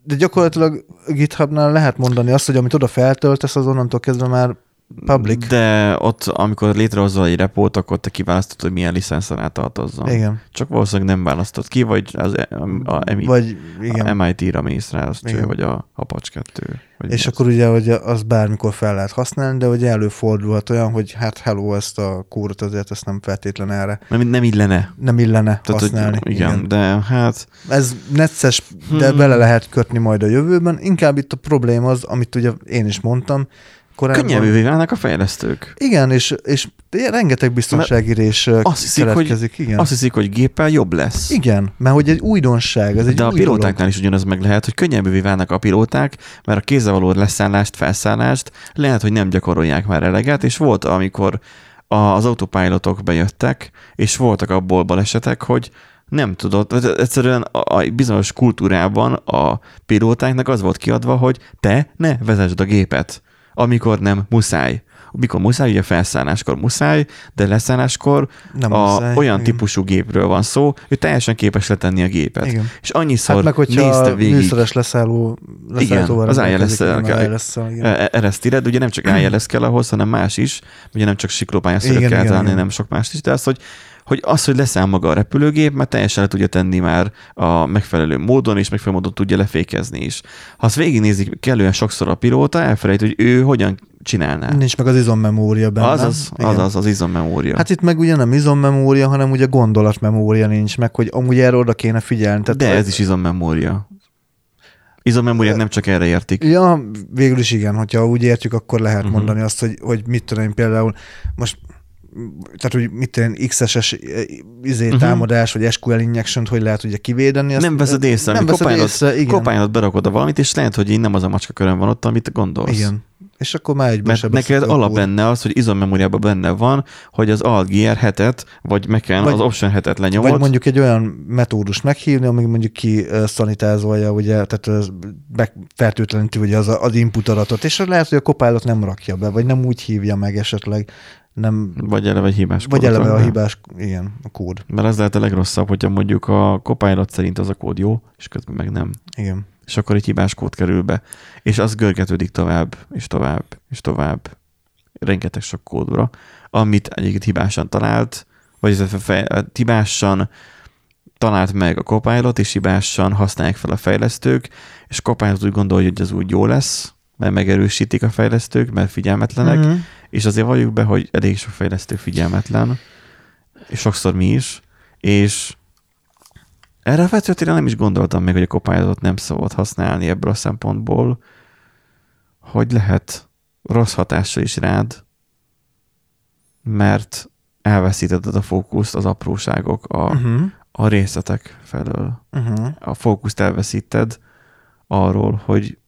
de gyakorlatilag a GitHubnál lehet mondani azt, hogy amit oda feltöltesz, az onnantól kezdve már Public. De ott, amikor létrehozol egy repót, akkor te kiválasztod, hogy milyen licensz alá tartozzon. Igen. Csak valószínűleg nem választod ki, vagy az, a, a, MIT, Vagy igen. a MIT-ra mész rá, azt Igen. vagy a Apache 2. Vagy És mi az. akkor ugye, hogy az bármikor fel lehet használni, de ugye előfordulhat olyan, hogy hát hello, ezt a kódot azért ezt nem feltétlen erre Nem, nem illene. nem illene Tehát, használni. Hogy, igen, igen, de hát Ez necces, de Hmm. bele lehet kötni majd a jövőben. Inkább itt a probléma az, amit ugye én is mondtam, korábban. könnyebbé válnak a fejlesztők. Igen, és, és rengeteg biztonsági rés Azt hiszik, hogy, keletkezik. Igen. azt hiszik, hogy géppel jobb lesz. igen, mert hogy egy újdonság, ez egy De a új pilótáknál dolog. is ugyanaz meg lehet, hogy könnyebbé válnak a pilóták, mert a kézzel való leszállást, felszállást lehet, hogy nem gyakorolják már eleget, és volt, amikor a- az autopilotok bejöttek, és voltak abból balesetek, hogy nem vagy egyszerűen a a bizonyos kultúrában a pilótáknak az volt kiadva, hogy te ne vezesd a gépet, amikor nem muszáj. Mikor muszáj, ugye felszálláskor muszáj, de leszálláskor Nem a, muszáj, olyan igen. típusú gépről van szó, hogy teljesen képes letenni a gépet. Igen. És annyiszor Hát meg, hogyha nézte végig, műszeres leszálló, az ILS-szel igen, kell- ILS-szel, igen. e- eresztired, ugye nem csak ILS kell ahhoz, hanem más is, ugye nem csak szöget kell találni, nem sok más is, de az, hogy hogy az, hogy leszáll maga a repülőgép, mert teljesen le tudja tenni már a megfelelő módon, és megfelelő módon tudja lefékezni is. Ha azt végignézik kellően sokszor a pilóta, elfelejt, hogy ő hogyan csinálná. Nincs meg az izommemória benne. Azaz, Igen. azaz, az izommemória. Hát itt meg ugye nem izommemória, hanem ugye gondolatmemória nincs meg, hogy amúgy erre oda kéne figyelni. Tehát de ez is izommemória. Izommemóriát nem csak erre értik. Ja, végül is igen, hogyha úgy értjük, akkor lehet uh-huh. mondani azt, hogy, hogy mit tudom én például most tehát, hogy mit én, XSS izé, Mhm. uh-huh. támadás, vagy SQL injection hogy lehet ugye kivédeni. Azt, nem veszed észre, nem veszed kopányod, észre, igen. kopányod berakod a valamit, és lehet, hogy így nem az a macska körön van ott, amit gondolsz. Igen. És akkor már egyből Mert neked alap benne az, hogy izommemóriában benne van, hogy az Alt GR hetet, vagy Mac-en Vagy- az Option hetet lenyomod. Vagy mondjuk egy olyan metódus meghívni, ami mondjuk ki uh, szanitázolja, ugye, tehát fertőtleníti ugye az, az input adatot, és lehet, hogy a Copilot nem rakja be, vagy nem úgy hívja meg esetleg, nem, Vagy eleve hibás vagy kódot eleve a hibás, igen, a kód. Mert az lehet a legrosszabb, hogyha mondjuk a Copilot szerint az a kód jó, és közben meg nem. Igen. És akkor egy hibás kód kerül be. És az görgetődik tovább, és tovább, és tovább. Rengeteg sok kódra, amit egyébként hibásan talált, vagy ez fe- hibásan talált meg a Copilot, és hibásan használják fel a fejlesztők, és Copilot úgy gondolja, hogy ez úgy jó lesz, mert megerősítik a fejlesztők, mert figyelmetlenek, Mhm. És azért valljuk be, hogy elég sok fejlesztő figyelmetlen, és sokszor mi is, és erre a vetőtére nem is gondoltam még, hogy a Copilotot nem szabad használni ebből a szempontból, hogy lehet rossz hatással is rád, mert elveszítetted a fókuszt, az apróságok, a, Uh-huh. a részletek felől. Uh-huh. A fókuszt elveszíted arról, hogy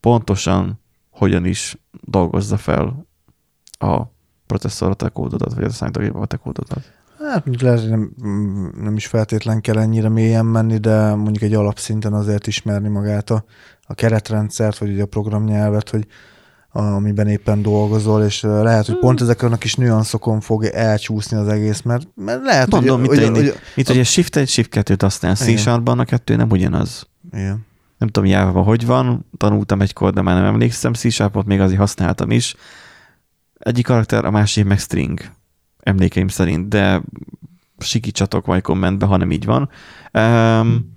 pontosan hogyan is dolgozza fel a processzorot, a kódodat, vagy a számítógépet, a kódodat. Hát mondjuk lehet, hogy nem, nem is feltétlen kell ennyire mélyen menni, de mondjuk egy alapszinten azért ismerni magát a, a keretrendszert, vagy ugye a programnyelvet, hogy amiben éppen dolgozol, és lehet, hogy pont ezeken a kis nüanszokon fog elcsúszni az egész, mert, mert lehet, Mondom, hogy, mit hogy, hogy, hogy, Mint hogy egy shift 1, shift 2-t használsz. C-Sharpban a kettő nem ugyanaz. igen. Nem tudom, java hogy van, tanultam egykor, de már nem emlékszem, C-Sharpot még azért használtam is. Egyik karakter, a másik meg string, emlékeim szerint, de sikítsatok majd kommentbe, ha nem így van. Um,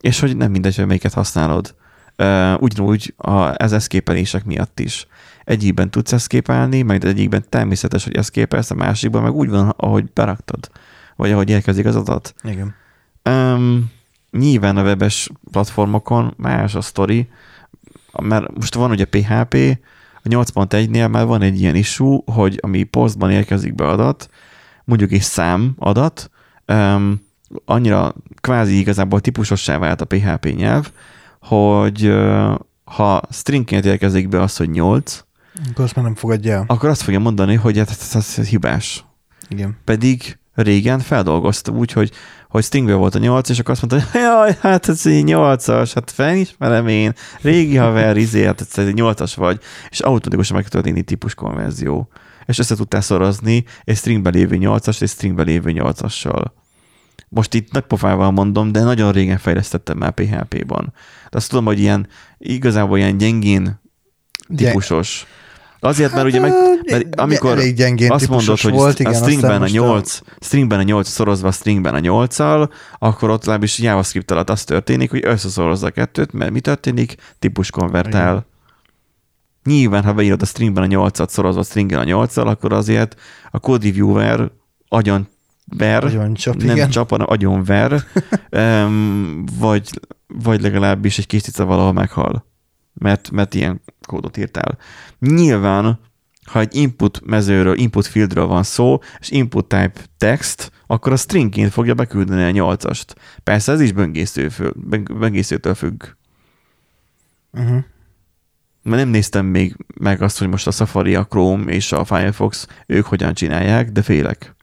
és hogy nem mindegy, hogy melyiket használod. Uh, ugyanúgy a, az eszképelések miatt is. Egyikben tudsz eszképelni, majd egyikben természetes, hogy eszképelsz, a másikban meg úgy van, ahogy beraktad, vagy ahogy érkezik az adat. igen. Um, nyilván a webes platformokon más a sztori, mert most van ugye PHP, a 8.1-nél már van egy ilyen issue, hogy ami postban érkezik be adat, mondjuk egy szám adat, um, annyira kvázi igazából típusossá vált a PHP nyelv, hogy uh, ha stringként érkezik be az, hogy 8, Akkor azt már nem fogadja el. akkor azt fogja mondani, hogy hát ez, ez, ez hibás Igen. pedig régen feldolgoztam úgy, hogy, hogy Stingben volt a 8, és akkor azt mondta, hogy jaj, hát ez egy 8-as, hát felismerem én, régi haver, izé, hát ez egy 8-as vagy, és automatikusan meg történik típus konverzió. És össze tudtál szorozni egy stringben lévő 8-as, egy stringben lévő 8-assal. Most itt nagy pofával mondom, de nagyon régen fejlesztettem már PHP-ban. De azt tudom, hogy ilyen igazából ilyen gyengén típusos Azért, mert ugye meg, mert amikor elég gyengén azt mondod, hogy volt, a igen, stringben aztán a most 8, stringben a 8 szorozva a stringben a 8-al, akkor ott legalábbis JavaScript alatt az történik, hogy összeszorozza a kettőt, mert mi történik? Típus konvertál. Igen. Nyilván, ha beírod a stringben a 8-at szorozva a stringen a 8-al, akkor azért a code reviewer agyon ver, Agyon csap, nem igen. csap, hanem agyon ver, um, vagy, vagy legalábbis egy kis cica valahol meghal, mert, mert ilyen kódot írtál. Nyilván, ha egy input mezőről, input fieldről van szó, és input type text, akkor a stringként fogja beküldeni a nyolcast. Persze ez is böngésző, böngészőtől függ. Uh-huh. Mert nem néztem még meg azt, hogy most a Safari, a Chrome és a Firefox ők hogyan csinálják, de félek.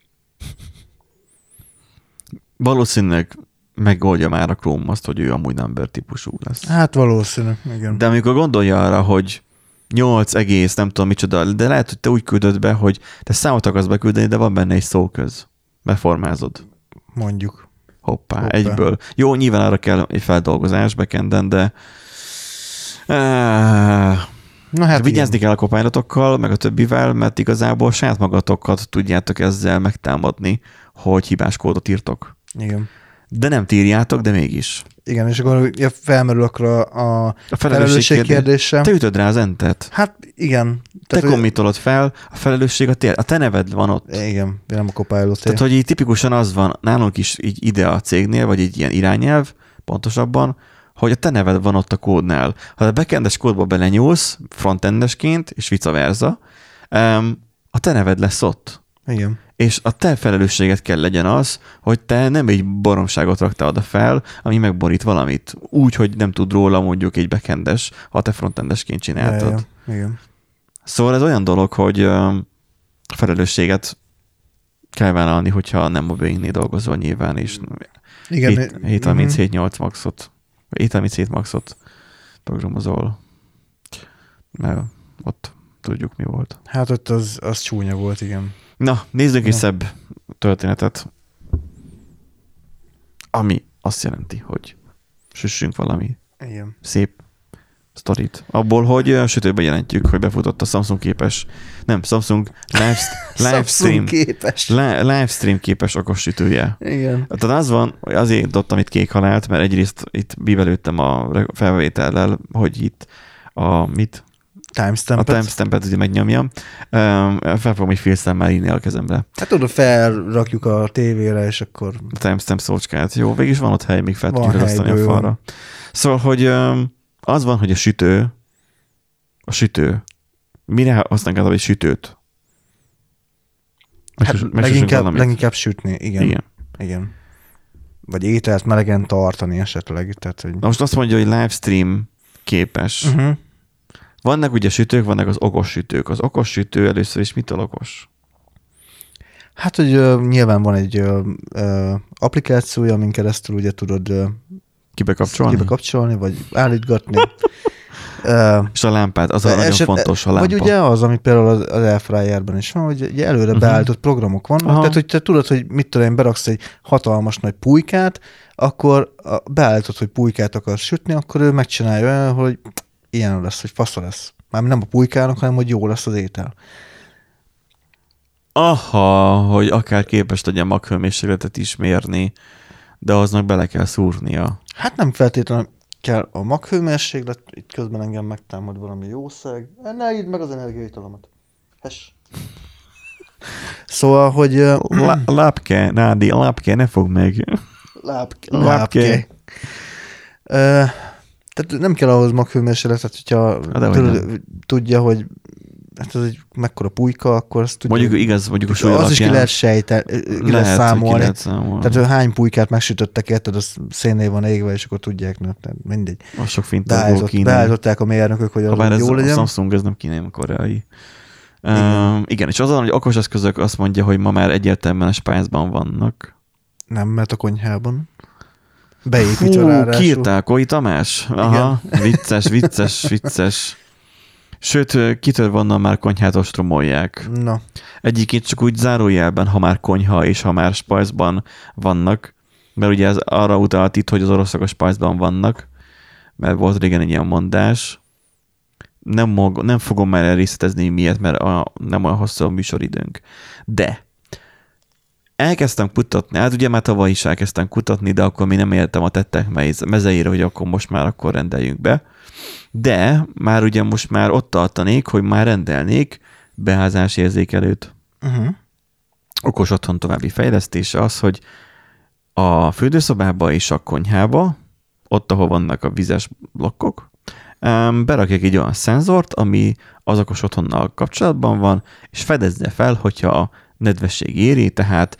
Valószínűleg megoldja már a Chrome azt, hogy ő amúgy number típusú lesz. Hát valószínű, igen. De amikor gondolja arra, hogy 8 egész, nem tudom micsoda, de lehet, hogy te úgy küldöd be, hogy te számot akarsz beküldeni, de van benne egy szóköz. Beformázod. Mondjuk. Hoppá, Hoppá. Egyből. Jó, nyilván arra kell egy feldolgozás backenden, de uh, Na hát vigyázni kell a copilot meg a többivel, mert igazából saját magatokat tudjátok ezzel megtámadni, hogy hibás kódot írtok. Igen. De nem tírjátok, de mégis. Igen, és akkor felmerül akkor a, a A felelősség kérdése. Te ütöd rá az entet. Hát igen. Te hogy- kommitolod fel, a felelősség a, té- a te neved van ott. Igen, nem a copilot Tehát, hogy így tipikusan az van, nálunk is így ide a cégnél, vagy egy ilyen irányelv, pontosabban, hogy a te neved van ott a kódnál. Ha a backendes kódba belenyúlsz, frontendesként, és vice versa, a te neved lesz ott. Igen. És a te felelősséget kell legyen az, hogy te nem egy baromságot raktál oda fel, ami megborít valamit. Úgy, hogy nem tud róla mondjuk egy backendes, ha te frontendesként csináltad. Ja. Igen. Szóval ez olyan dolog, hogy felelősséget kell vállalni, hogyha nem a Boeingnél dolgozol nyilván, és Igen. 7, 737 maxot, vagy 737 maxot programozol, mert ott tudjuk mi volt. Hát ott az, az csúnya volt, igen. Na, nézzünk egy Ja. szebb történetet, ami azt jelenti, hogy süssünk valami Igen. szép sztorit. Abból, hogy ö, sütőben jelentjük, hogy befutott a Samsung képes, nem, Samsung live, livestream, Samsung képes. li- livestream képes okos sütője. Igen. Tehát az van, hogy azért dobtam itt kék halált, mert egyrészt itt bíbelődtem a felvétellel, hogy itt a mit? A Timestamp. timestampet ugye megnyomjam. Um, fel fogom egy félszemmel írni a kezemre. Hát oda felrakjuk a tévére, és akkor A timestamp szócskát. Jó, végig is van ott hely, még fel tudjuk ragasztani a falra. Szóval, hogy um, az van, hogy a sütő, a sütő, mire használják egy sütőt? hát Megsüssünk leginkább, leginkább sütni. Igen. Igen. Igen. Vagy ételt melegen tartani esetleg. Tehát, hogy... Na most azt mondja, hogy livestream képes. Uh-huh. Vannak ugye sütők, vannak az okos sütők. Az okos sütő először is mitől okos? Hát, hogy ö, nyilván van egy ö, ö, applikációja, amin keresztül ugye tudod ö, Kibe kapcsolni? kibe kapcsolni, vagy állítgatni. Ö, És a lámpát, az a nagyon eset- fontos a lámpa. Vagy ugye az, ami például az, az Airfryerben is van, hogy ugye előre uh-huh. beállított programok vannak, Aha. Tehát hogy te tudod, hogy mit tudom én, beraksz egy hatalmas nagy pulykát, akkor beállítod, hogy pulykát akarsz sütni, akkor ő megcsinálja olyan, hogy ilyen lesz, hogy fasza lesz. Már nem a pulykának, hanem hogy jó lesz az étel. Aha, hogy akár képes legyen maghőmérsékletet is mérni, de aznak bele kell szúrnia. Hát nem feltétlenül kell a maghőmérséklet, itt közben engem megtámad valami jószág. Ne idd meg az energiaitalomat. Hes. Szóval, hogy La- lápke, Nádi, a lápke, ne fog meg. lápke. Lápke. lápke. Ö, tehát nem kell ahhoz maghőmérsékletet, hogyha dehogy tudod, tudja, hogy hát ez egy mekkora pulyka, akkor azt tudja. Mondjuk igaz, mondjuk a súly az is ki lehet sejteni, ki lehet, számolni. Ki lehet számolni. Tehát hogy hány pulykát megsütöttek, érted, az szénnél van égve, és akkor tudják, na, tehát mindegy. az sok fintából kínál. beállították a mérnökök, hogy az ez jó a legyen. Samsung, ez nem kínai, a koreai. Igen. Um, igen, és azon, hogy okos eszközök azt mondja, hogy ma már egyértelműen a Spice-ban vannak. Nem, mert a konyhában. Beépítve Hú, ráadásul. kiírtál Koi Tamás? Aha, vicces, vicces, vicces. Sőt, ö, kitől vannak már konyhát ostromolják. Na, Egyébként csak úgy zárójelben, ha már konyha és ha már spajzban vannak, mert ugye ez arra utalt itt, hogy az oroszok a spajzban vannak, mert volt régen egy ilyen mondás, nem, mag, nem fogom már részletezni miért, mert a, nem olyan hosszú a műsoridőnk. De elkezdtem kutatni, hát ugye már tavaly is elkezdtem kutatni, de akkor mi nem értem a tettek mezeire, hogy akkor most már akkor rendeljünk be. De már ugye most már ott tartanék, hogy már rendelnék beházás érzékelőt. Uh-huh. Okos otthon további fejlesztése az, hogy a fürdőszobába és a konyhába, ott, ahol vannak a vizes blokkok, berakják egy olyan szenzort, ami az okos otthonnal kapcsolatban van, és fedezze fel, hogyha a nedvesség éri, tehát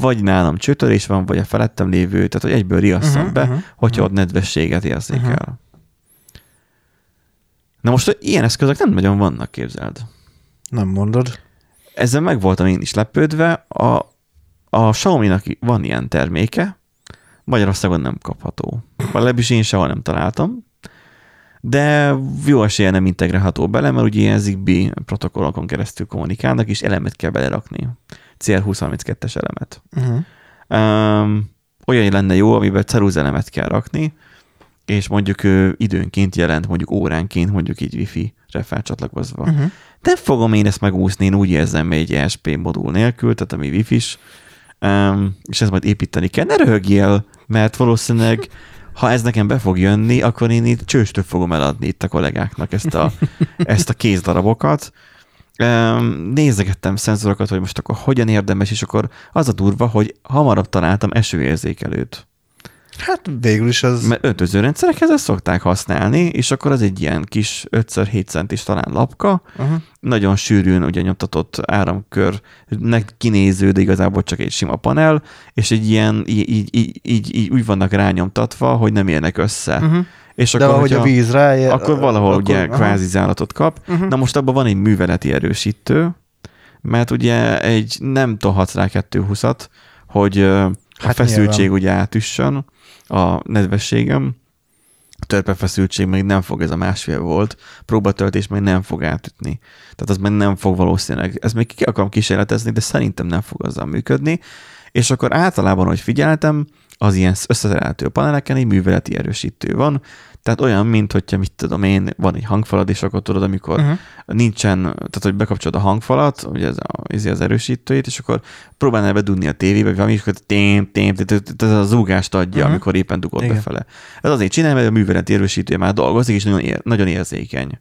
vagy nálam csőtörés van, vagy a felettem lévő, tehát hogy egyből riasszam uh-huh, be, uh-huh, hogyha uh-huh. ott nedvességet érzékel. Uh-huh. Na most ilyen eszközök nem nagyon vannak, képzeld. Nem mondod. Ezzel meg voltam én is lepődve. A, a Xiaomi-nak van ilyen terméke, Magyarországon nem kapható. Legalábbis én sehol nem találtam. De jó esélye nem integrálható bele, mert ugye ilyen Zigbee protokollokon keresztül kommunikálnak, és elemet kell belerakni. CR2032-es elemet. Uh-huh. Um, olyan lenne jó, amiben ceruza elemet kell rakni, és mondjuk ő időnként jelent, mondjuk óránként, mondjuk így wifi-re felcsatlakozva. Uh-huh. Nem fogom én ezt megúszni, én úgy érzem egy ESP modul nélkül, tehát ami wifi-s, um, és ezt majd építeni kell. Ne röhögjél, mert valószínűleg ha ez nekem be fog jönni, akkor én itt csőstől fogom eladni itt a kollégáknak ezt a, ezt a kézdarabokat. Nézegettem szenzorokat, hogy most akkor hogyan érdemes, és akkor az a durva, hogy hamarabb találtam esőérzékelőt. Hát végül is az... Mert öntöző rendszerekhez ezt szokták használni, és akkor az egy ilyen kis 5x7 centis talán lapka, uh-huh. nagyon sűrűn ugye nyomtatott áramkörnek kinéző, de igazából csak egy sima panel, és egy ilyen, így, így, így, így, így úgy vannak rányomtatva, hogy nem érnek össze. Uh-huh. És De akkor, ahogy a víz ráér, akkor valahol akkor, ugye aha. kvázi zálatot kap. Uh-huh. Na most abban van egy műveleti erősítő, mert ugye egy nem tohatsz rá 220-at, hogy hát a feszültség nyilván. ugye átüssön, a nedvességem, a törpefeszültség még nem fog, ez a másfél volt, próbatöltés még nem fog átütni. Tehát az meg nem fog valószínűleg, ezt még ki akarom kísérletezni, de szerintem nem fog azzal működni. És akkor általában, hogy figyeltem, az ilyen összeszerelhető paneleken egy műveleti erősítő van, tehát olyan, mint hogyha, mit tudom én, van egy hangfalad, és akkor tudod, amikor uh-huh. nincsen, tehát hogy bekapcsolod a hangfalat, ugye ez, a, ez az erősítőjét, és akkor próbálnál bedugni a tévébe, vagy valami, és akkor tém, tém, ez a zúgást adja, uh-huh. amikor éppen dugod Igen. befele. Ez azért csinálja, mert a műveleti erősítője már dolgozik, és nagyon, ér, nagyon érzékeny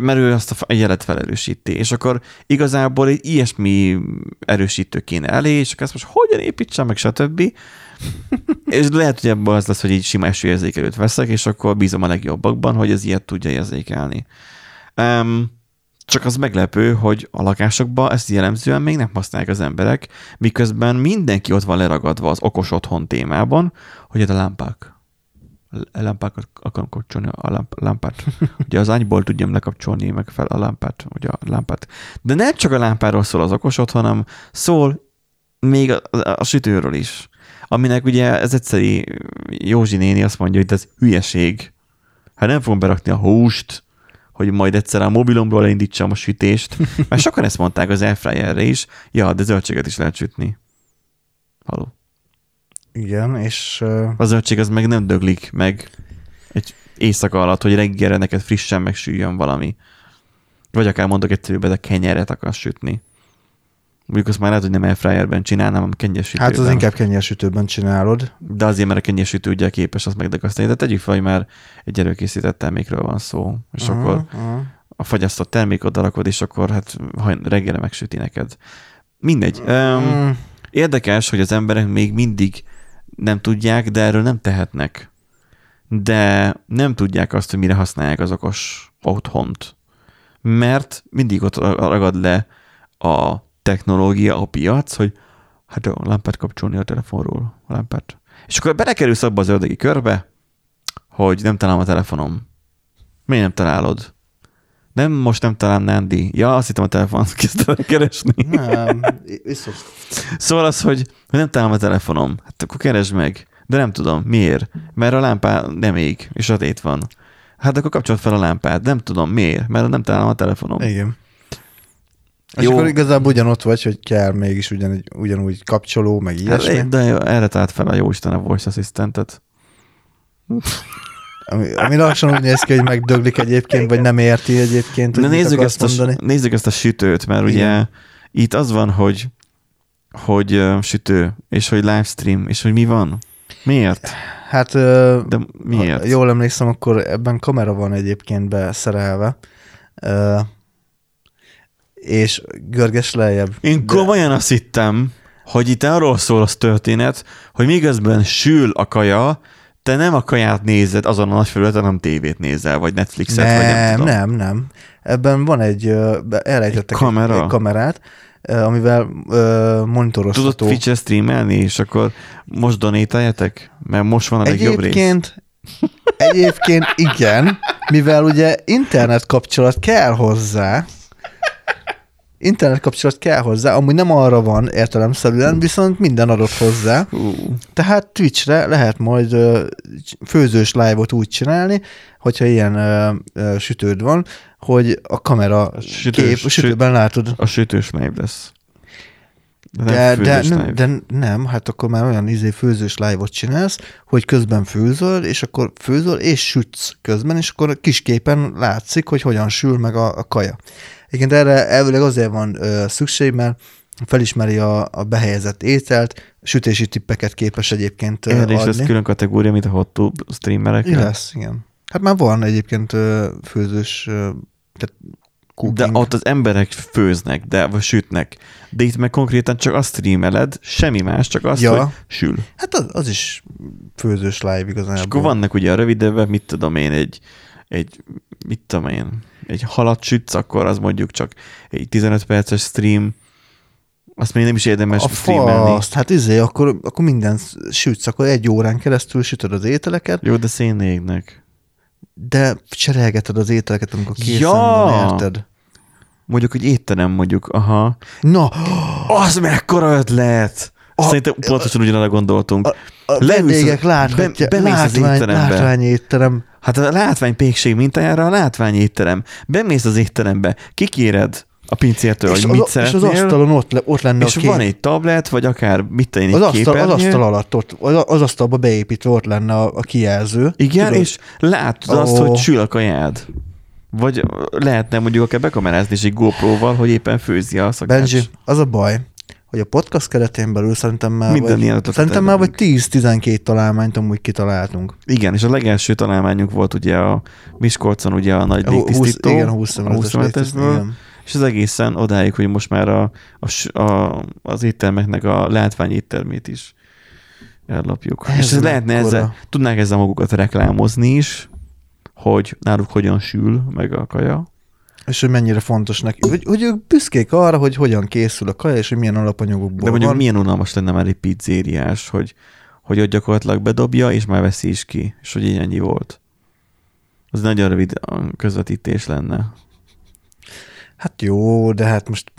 mert ő azt a jelet felerősíti, és akkor igazából egy ilyesmi erősítő kéne elé, és akkor ezt most hogyan építsem meg, stb. És lehet, hogy ebből az lesz, hogy egy sima esőérzékelőt veszek, és akkor bízom a legjobbakban, hogy ez ilyet tudja érzékelni. Um, csak az meglepő, hogy a lakásokban ezt jellemzően még nem használják az emberek, miközben mindenki ott van leragadva az okos otthon témában, hogy a lámpák. A lámpákat akarom kapcsolni, a lámp, lámpát. Ugye az ágyból tudjam lekapcsolni meg fel a lámpát, ugye a lámpát. De nem csak a lámpáról szól az okos otthon, hanem szól még a, a, a sütőről is aminek ugye ez egyszerű Józsi néni azt mondja, hogy ez hülyeség. Hát nem fogom berakni a húst, hogy majd egyszer a mobilomról elindítsam a sütést, mert sokan ezt mondták az airfryerre is, ja, de zöldséget is lehet sütni. Haló. Igen, és... Uh... A zöldség az meg nem döglik meg egy éjszaka alatt, hogy reggelre neked frissen megsüljön valami. Vagy akár mondok egyszerűbb, de kenyeret akarsz sütni. Mondjuk azt már lehet, hogy nem airfryerben csinálnám, hanem kenyérsütőben. Hát az inkább kenyérsütőben csinálod. De azért, mert a kenyérsütő ugye képes azt megdagasztani. De tegyük fel, hogy már egy előkészített termékről van szó, és uh-huh, akkor uh-huh. a fagyasztott termék oda rakod, és akkor hát reggelre megsüti neked. Mindegy. Uh-huh. Um, érdekes, hogy az emberek még mindig nem tudják, de erről nem tehetnek. De nem tudják azt, hogy mire használják az okos otthont. Mert mindig ott ragad le a technológia, a piac, hogy hát a lámpát kapcsolni a telefonról, a lámpát. És akkor belekerülsz abba az ördögi körbe, hogy nem találom a telefonom. Miért nem találod? Nem, most nem találom Nandi. Ja, azt hittem a telefont kezdtem keresni. Nem, viszont. Szóval az, hogy nem találom a telefonom. Hát akkor keresd meg. De nem tudom, miért? Mert a lámpá nem ég, és sötét van. Hát akkor kapcsolt fel a lámpát. Nem tudom, miért? Mert nem találom a telefonom. Igen. És jó. akkor igazából ugyanott vagy, hogy kell mégis ugyan, ugyanúgy kapcsoló, meg ilyesmi. Hát, de erre talált fel a Jóisten a voice assistantet. Ami, ami lassan úgy néz ki, hogy megdöglik egyébként, vagy nem érti egyébként, hogy Na nézzük ezt, a, mondani. nézzük ezt a sütőt, mert Igen. ugye itt az van, hogy hogy uh, sütő, és hogy livestream, és hogy mi van. Miért? Hát ö, De miért? Jól emlékszem, akkor ebben kamera van egyébként beszerelve. Ö, és görges lejjebb. Én De- komolyan azt hittem, hogy itt arról szól az történet, hogy miközben sül a kaja, te nem a kaját nézed azon a nagy felületen, hanem tévét nézel, vagy Netflixet, vagy nem Nem, tudom. nem, nem. Ebben van egy, elrejtettek Egy kamera? egy kamerát, amivel ö, Tudod monitorozható. Twitch-re streamelni, és akkor most donételjetek? Mert most van a legjobb rész. Egyébként, egyébként igen, mivel ugye internet kapcsolat kell hozzá, internet kapcsolat kell hozzá, amúgy nem arra van értelemszerűen, viszont minden adott hozzá. Tehát Twitchre lehet majd főzős live-ot úgy csinálni, hogyha ilyen sütőd van, hogy a kamera Sütős- kép, a sütőben látod. A sütős live lesz. De, De, nem, de nem, hát akkor már olyan izé főzős live-ot csinálsz, hogy közben főzöl, és akkor főzöl, és sütsz közben, és akkor a kis képen látszik, hogy hogyan sül meg a, a kaja. Egyébként erre elvileg azért van ö, szükség, mert felismeri a, a behelyezett ételt, sütési tippeket képes egyébként Erre is lesz adni. külön kategória, mint a HotTube streamerek. Igen, lesz, igen. Hát már van egyébként főzős, tehát De cooking. ott az emberek főznek, de vagy sütnek. De itt meg konkrétan csak azt streameled, semmi más, csak azt, Ja. hogy sül. Hát az, az is főzős live igazából. És akkor vannak ugye a rövidebb, mit tudom én, egy, egy mit tudom én, egy halat sütsz, akkor az mondjuk csak egy 15 perces stream, azt még nem is érdemes a streamelni. faszt, hát izé, akkor, akkor minden sütsz, akkor egy órán keresztül sütöd az ételeket, Jó, de szénégnek. de cserélgeted az ételeket, amikor készen Ja! van, érted? Mondjuk, hogy étterem mondjuk, aha. Na, Az mekkora ötlet! A- Szerintem pontosan ugyanarra gondoltunk. a, a Leülsz vendégek láthatják, be- látvány, látvány étterem. Hát a látványpékség mintájára a látványétterem. Bemész az étterembe, kikéred a pincértől, És hogy az, mit és az szeretnél, asztalon ott, le, ott lenne és a kép. van egy tablet, vagy akár mit tenni, az, asztal, az képernyő. asztal alatt ott, az, az asztalba beépítve ott lenne a, a kijelző. Igen, Tudod? és látod azt, Ó. hogy sül a kajád. Vagy lehetne mondjuk akár bekamerázni is egy GoPro-val, hogy éppen főzi a szakács. Benji, az a baj, hogy a podcast keretén belül szerintem már, Minden vagy, ilyen szerintem már vagy elmegyünk. 10-12 találmányt amúgy kitaláltunk. Igen, és a legelső találmányunk volt ugye a Miskolcon ugye a nagy légtisztító. igen, 20 a szemeletes 20 légtisztító, szemletesből. igen. És az egészen odáig, hogy most már a, a, a, az éttermeknek a látvány éttermét is ellopjuk. Ez és ez lehetne mekkora. ezzel, tudnák ezzel magukat reklámozni is, hogy náluk hogyan sül meg a kaja. És hogy mennyire fontos neki. Hogy, hogy ők büszkék arra, hogy hogyan készül a kaja, és hogy milyen alapanyagokból De mondjuk van. milyen unalmas lenne már egy pizzériás, hogy, hogy ott gyakorlatilag bedobja, és már veszi is ki, és hogy így ennyi volt. Az nagyon rövid közvetítés lenne. Hát jó, de hát most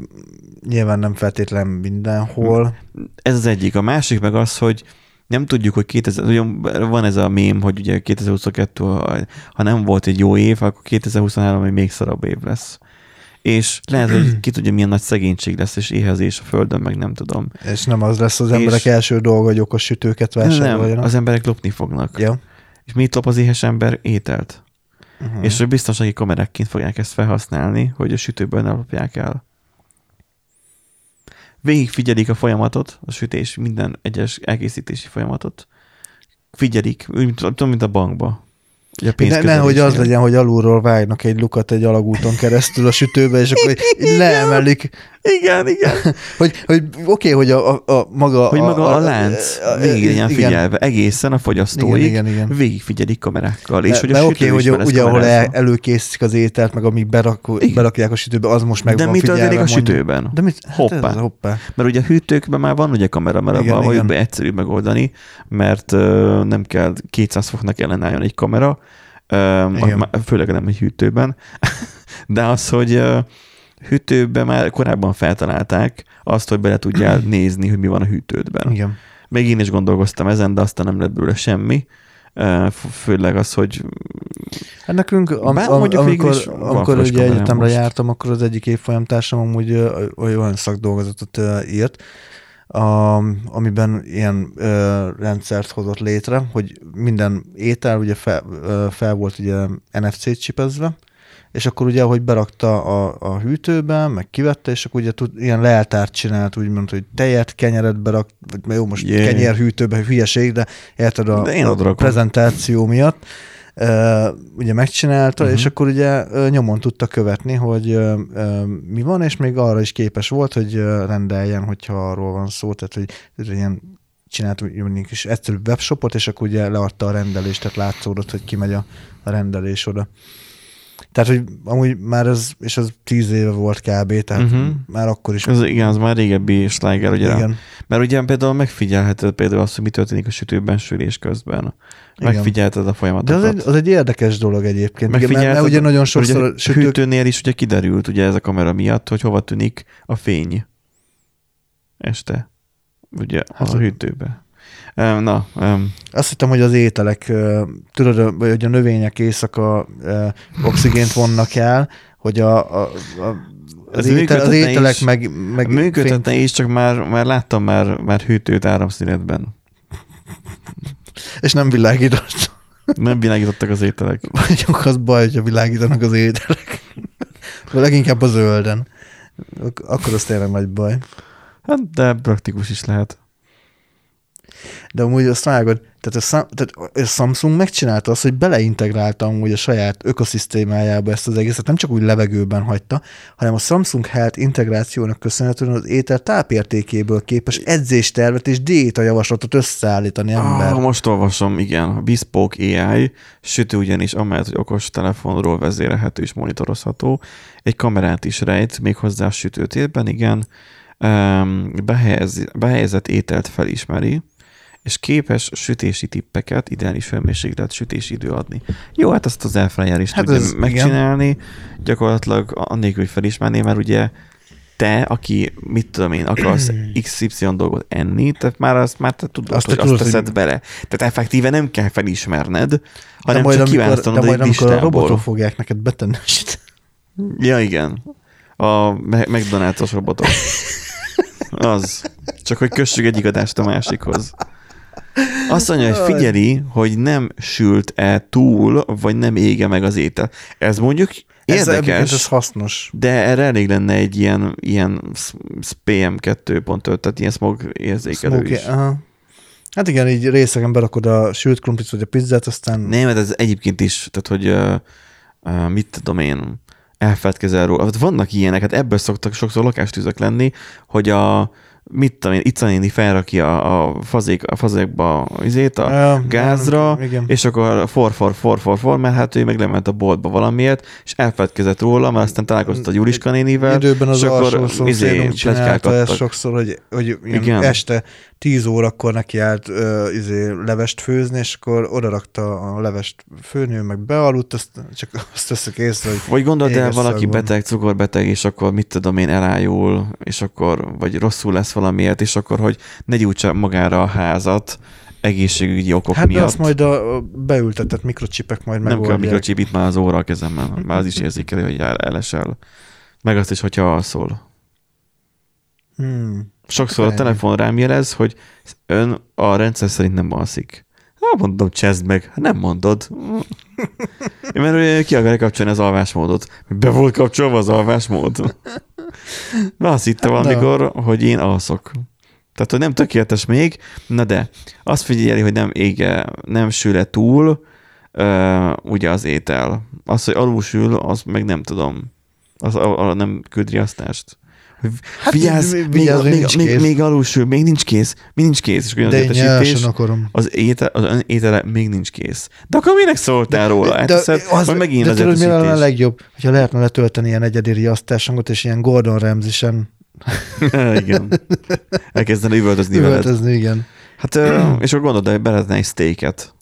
nyilván nem feltétlen mindenhol. Ez az egyik. A másik meg az, hogy nem tudjuk, hogy 2000, ugye van ez a mém, hogy ugye 2022, ha nem volt egy jó év, akkor 2023 egy még szarabb év lesz. És lehet, hogy ki tudja, milyen nagy szegénység lesz, és éhezés a földön, meg nem tudom. És nem az lesz az emberek És- első dolga, hogy okos sütőket Nem, vásároljanak. az emberek lopni fognak. Ja. És mit lop az éhes ember? Ételt. Uh-huh. És hogy biztonsági kamerákként fogják ezt felhasználni, hogy a sütőből ne lopják el. Végig figyelik a folyamatot, a sütés, minden egyes elkészítési folyamatot. Figyelik, úgy, tudom, mint a bankba. Ugye a Ne, nehogy az legyen, hogy alulról vágnak egy lukat egy alagúton keresztül a sütőbe, és akkor leemelik. Igen, igen. Hogy, hogy oké, okay, hogy a, a, a maga... Hogy maga a, lánc végig legyen figyelve, egészen a fogyasztóig, Igen, igen, igen. végig figyelik kamerákkal. És És hogy a oké, okay, hogy ugye, ahol el, előkészítik az ételt, meg amíg berak, Igen. berakják a sütőbe, az most meg De van mi figyelve. történik a sütőben? De mit? Hát Hoppá. Ez, hoppá. Mert ugye a hűtőkben már van ugye kamera, mert Igen, abban igen. vagy egyszerű megoldani, mert ö, nem kell 200 foknak ellenálljon egy kamera, má- főleg nem egy hűtőben, de az, hogy ö, hűtőben már korábban feltalálták azt, hogy bele tudjál nézni, hogy mi van a hűtődben. Igen. Még én is gondolkoztam ezen, de aztán nem lett belőle semmi. Főleg az, hogy Hát nekünk, am, Bár am, mondjuk amikor, is amikor ugye egyetemre most. jártam, akkor az egyik évfolyamtársam amúgy olyan szakdolgozatot írt, a, amiben ilyen ö, rendszert hozott létre, hogy minden étel ugye fel, ö, fel volt ugye NFC csipezve, és akkor ugye, hogy berakta a, a hűtőbe, meg kivette, és akkor ugye tud, ilyen leltárt csinált, úgymond, hogy tejet, kenyeret berak, vagy jó, most Yeah. yeah. kenyérhűtőbe hülyeség, de érted a, De én a prezentáció miatt. Uh, ugye megcsinálta, Mhm. uh-huh. és akkor ugye uh, nyomon tudta követni, hogy uh, mi van, és még arra is képes volt, hogy rendeljen, hogyha arról van szó, tehát hogy, hogy ilyen csinált úgy mondjuk is egyszerű webshopot, és akkor ugye leadta a rendelést, tehát látszódott, hogy kimegy a, a rendelés oda. Tehát, hogy amúgy már ez, és ez tíz éve volt kb, tehát uh-huh. már akkor is. Ez, igen, az már régebbi sláger, ugye. igen. Mert ugye például megfigyelheted például azt, hogy mi történik a sütőben sülés közben. Igen. Megfigyelheted a De folyamatokat. az egy, az egy érdekes dolog egyébként. Igen, mert, Megfigyelted, mert ugye nagyon sokszor a a sütők... hűtőnél is ugye kiderült ugye ez a kamera miatt, hogy hova tűnik a fény este. Ugye hát, a hűtőbe. Na, em, Azt hittem, hogy az ételek, tudod, hogy a növények éjszaka oxigént vonnak el, hogy a, a, a az, étel, az ételek is. meg, meg működhetne is, csak már, már láttam már, már hűtőt áramszünetben. és nem világított. Nem világítottak az ételek. Vagy az baj, hogyha világítanak az ételek. Vagy leginkább a zölden. Ak- Akkor az tényleg nagy baj. Hát, de praktikus is lehet. De amúgy azt vágod, tehát a, Sam- tehát a Samsung megcsinálta azt, hogy beleintegrálta amúgy a saját ökoszisztémájába ezt az egészet, nem csak úgy levegőben hagyta, hanem a Samsung Health integrációnak köszönhetően az étel tápértékéből képes edzéstervet és diéta javaslatot összeállítani ember. Ah, most olvasom, igen. A Bespoke AI sütő ugyanis amellett, hogy okos telefonról vezérelhető és monitorozható, egy kamerát is rejt, méghozzá a sütőtérben, igen. Um, behelyez, behelyezett ételt felismeri, és képes sütési tippeket, ideális hőmérséklet, sütési idő adni. Jó, hát ezt az Airfryer is Hát tudja ez- megcsinálni, gyakorlatilag annélkül, hogy felismerné, mert ugye te, aki, mit tudom én, akarsz XY dolgot enni, tehát már azt már te tudod, Azt azt te hogy tudod, azt hogy- teszed bele. Tehát effektíve nem kell felismerned, de hanem majd, csak kiválasztanod de majd egy amikor a robotok listából. fogják neked betenni Ja, igen. A McDonald's-os robotok. Az. Csak hogy kössük egyik adást a másikhoz. Azt mondja, hogy figyeli, hogy nem sült-e túl, vagy nem ége meg az étel. Ez mondjuk Ez, érdekes, ez hasznos. de erre elég lenne egy ilyen, ilyen s- s- PM2.5, tehát ilyen smog érzékelő Smoky, is. aha. Hát igen, így részegen berakod a sült krumplit vagy a pizzát, aztán Nem, mert ez egyébként is, tehát hogy uh, uh, mit tudom én, elfeledkezel róla. Hát vannak ilyenek, hát ebből szoktak sokszor lakástűzök lenni, hogy a mit tudom én, Ica néni felrakja a, fazék, a fazékba izét, a Ja, gázra, igen. és akkor for, for, for, for, for, mert hát ő meg lement a boltba valamiért, és elfeledkezett róla, mert aztán találkozott a Juliska nénivel, Időben az és akkor alsó szomszédunk izé, csinálta ezt sokszor, hogy, hogy Igen. este 10 órakor neki állt uh, izé, levest főzni, és akkor oda rakta a levest főni, ő meg bealudt, azt, csak azt veszek észre, hogy Vagy gondold el, valaki szag van. beteg, cukorbeteg, és akkor mit tudom én, elájul, és akkor, vagy rosszul lesz valamiért, és akkor, hogy ne gyújtsa magára a házat egészségügyi okok hát miatt. azt majd a a beültetett mikrocsipek majd nem kell megoldják. mikrocsip itt már az óra a kezemben, már az is érzékeli, hogy el- elesel. Meg azt is, hogyha alszol. Hmm. Sokszor a telefon rám jelez, hogy ön a rendszer szerint nem alszik. Hát mondom, csezd meg. Nem mondod. Én mert ki akarja kapcsolni az alvásmódot. Be volt kapcsolva az alvásmód. Mert azt hitte Hát, valamikor, hogy én alszok. Tehát, hogy nem tökéletes még, na de azt figyeli, hogy nem ége, nem sül túl, uh, ugye az étel. Az, hogy alul sül, az meg nem tudom. Az a, a, nem küld riasztást. Hát Vigyázz, vi- még, vigyázz, még még, nincs még, kész. még alulsül, még nincs kész, még nincs kész, és De én értesítés, akarom. az, étel, az étele még nincs kész. De akkor minek szóltál róla? Hát Elteszed, az, majd megint de az tudod, mi lenne a legjobb? Hogyha lehetne letölteni ilyen egyedi riasztáshangot, és ilyen Gordon Ramsay-sen Igen. Elkezdeni üvöltözni veled. üvöltözni, igen. Hát, és akkor gondolod, hogy beletne egy steaket.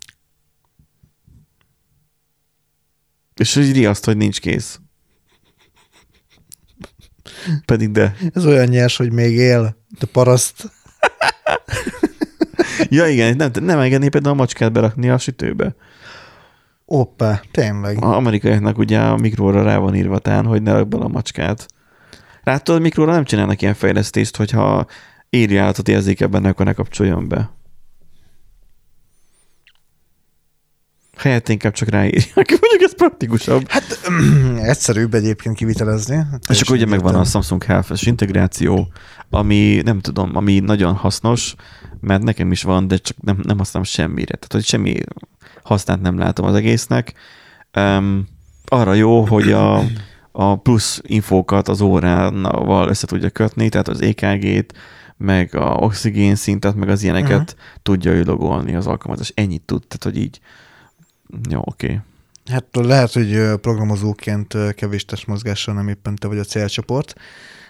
És hogy riaszt, hogy nincs kész. Pedig de. Ez olyan nyers, hogy még él, de paraszt. Ja igen, nem, nem engedné például a macskát berakni a sütőbe. Oppá, tényleg. A amerikaiaknak ugye a mikróra rá van írva tán, hogy ne rak bele a macskát. Látod, mikróra nem csinálnak ilyen fejlesztést, hogyha írja állatot érzékel benne, akkor ne kapcsoljon be. Helyett inkább csak ráírják. Mondjuk ez praktikusabb. Hát egyszerűbb egyébként kivitelezni. És akkor ugye megvan a Samsung health integráció, ami nem tudom, ami nagyon hasznos, mert nekem is van, de csak nem, nem használom semmire. Tehát, hogy semmi hasznát nem látom az egésznek. Um, arra jó, hogy a, a plusz infókat az órával össze tudja kötni, tehát az EKG-t, meg a oxigén szintet, meg az ilyeneket uh-huh. tudja ő logolni az alkalmazás. Ennyit tud, tehát hogy így jó, oké. Okay. Hát lehet, hogy programozóként kevés testmozgással nem éppen te vagy a célcsoport.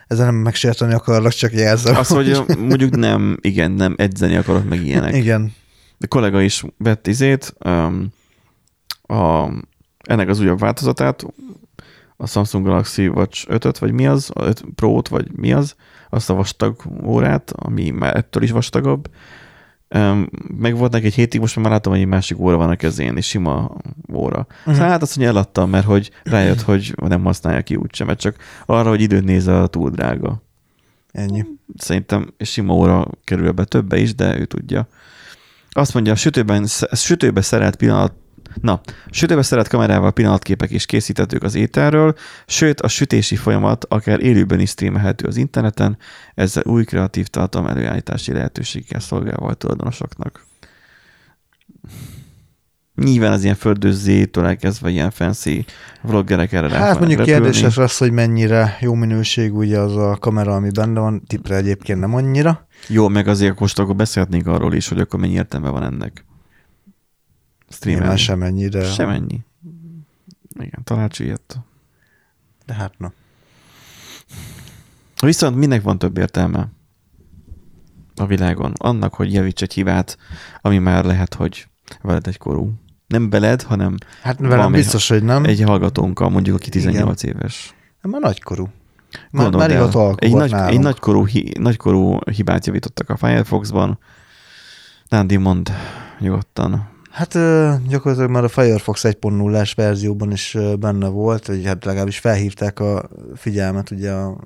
Ezzel nem megsérteni akarlak, csak jelzem. Az, hogy mondjuk nem, igen, nem edzeni akarok, meg ilyenek. Igen. De kollega is vett izét, um, a, ennek az újabb változatát, a Samsung Galaxy Watch 5 vagy mi az, a 5 Pro-t, vagy mi az, azt a vastag órát, ami már ettől is vastagabb, meg volt neki egy hétig, most már látom, hogy egy másik óra van a kezén, és sima óra. Uh-huh. Szóval hát azt mondja, eladtam, mert hogy rájött, hogy nem használja ki úgysem, mert csak arra, hogy időt néz a túl drága. Ennyi. Szerintem sima óra kerül be többe is, de ő tudja. Azt mondja, a sütőben, sütőbe szerelt pillanat Na, sütőbe szeret kamerával pillanatképek is készítettük az ételről, sőt a sütési folyamat akár élőben is streamelhető az interneten, ezzel új kreatív tartalom előállítási lehetőséggel szolgálva a tulajdonosoknak. Nyilván az ilyen földőzzétől elkezdve ilyen fancy vloggerek erre Hát mondjuk repülni. kérdéses az, hogy mennyire jó minőség ugye az a kamera, ami benne van, tipre egyébként nem annyira. Jó, meg azért most akkor beszélhetnénk arról is, hogy akkor mennyi értelme van ennek streamelni. sem ennyi, de... Sem ennyi. Igen, tanács ilyet. De hát na. Viszont minek van több értelme a világon? Annak, hogy javíts egy hibát, ami már lehet, hogy veled egy korú. Nem beled, hanem Hát velem biztos, hogy nem. Egy hallgatónkkal, mondjuk, aki 18 Igen. éves. Nem, már nagykorú. Már, már el, egy, nagy, egy nagykorú, hi, nagykorú hibát javítottak a Firefoxban. Nándi mond nyugodtan. Hát gyakorlatilag már a Firefox 1.0-es verzióban is benne volt, hogy hát legalábbis felhívták a figyelmet, ugye a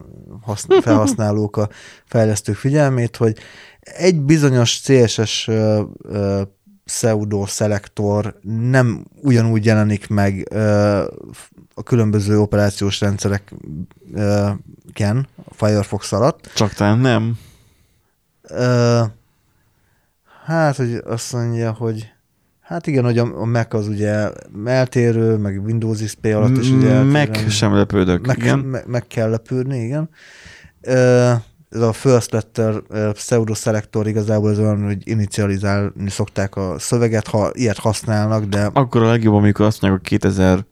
felhasználók, a fejlesztők figyelmét, hogy egy bizonyos CSS pseudo szelektor nem ugyanúgy jelenik meg a különböző operációs rendszereken a Firefox alatt. Csak talán nem. Hát, hogy azt mondja, hogy Hát igen, hogy a Mac az ugye eltérő, meg Windows XP alatt is ugye eltérő. Mac sem lepődök, meg, igen. Meg, meg kell lepődni, igen. Ez a first letter pseudo selector igazából az olyan, hogy inicializálni szokták a szöveget, ha ilyet használnak, de... Akkor a legjobb, amikor azt mondják, hogy 2000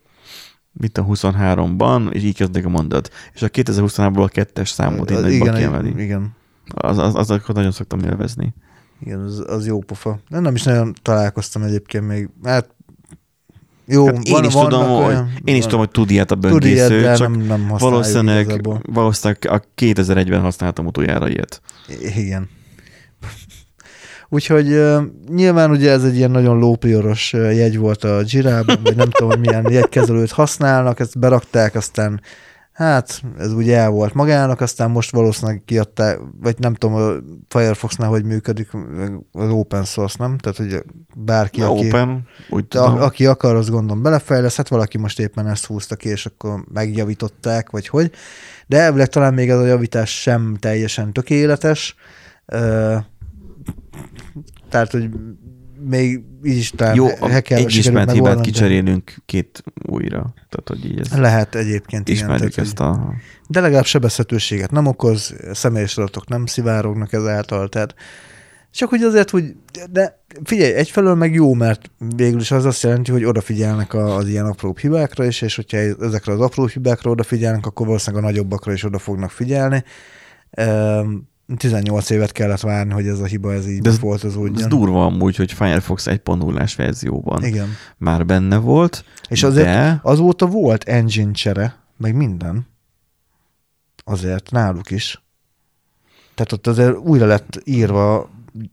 mit a 23-ban, és így kezdek a mondat. És a 2023-ból a kettes számot így igen, kiemeli. Igen. Az, az, azokat nagyon szoktam élvezni. Igen, az, az jó pofa. De nem is nagyon találkoztam egyébként még. Hát jó, hát én van, is tudom, olyan, hogy, én is tudom, hogy tud ilyet a böngésző, tud ilyet, csak nem, nem valószínűleg, valószínűleg a 2001-ben használtam utoljára ilyet. Igen. Úgyhogy uh, nyilván ugye ez egy ilyen nagyon lópioros jegy volt a Girában, vagy nem tudom, hogy milyen jegykezelőt használnak, ezt berakták, aztán Hát, ez ugye el volt magának, aztán most valószínűleg kiadták, vagy nem tudom, a Firefoxnál hogy működik, az open source, nem? Tehát, hogy bárki, Na, aki, open, úgy a, aki akar, az gondolom belefejlesz, hát valaki most éppen ezt húzta ki, és akkor megjavították, vagy hogy. De elvileg talán még ez a javítás sem teljesen tökéletes. Tehát, hogy még így is talán Jó, egy ismert hibát kicserélünk két újra. Tehát, hogy így ez Lehet egyébként. Ismerjük igen, ezt a... De legalább sebezhetőséget nem okoz, személyes adatok nem szivárognak ezáltal, tehát csak hogy azért, hogy de figyelj, egyfelől meg jó, mert végül is az azt jelenti, hogy odafigyelnek az ilyen apró hibákra is, és hogyha ezekre az apró hibákra odafigyelnek, akkor valószínűleg a nagyobbakra is oda fognak figyelni. 18 évet kellett várni, hogy ez a hiba ez így De ez, volt az úgy. Ez durva amúgy, hogy Firefox 1.0-ás verzióban Igen. már benne volt. És azért de... azóta volt engine csere, meg minden. Azért náluk is. Tehát ott azért újra lett írva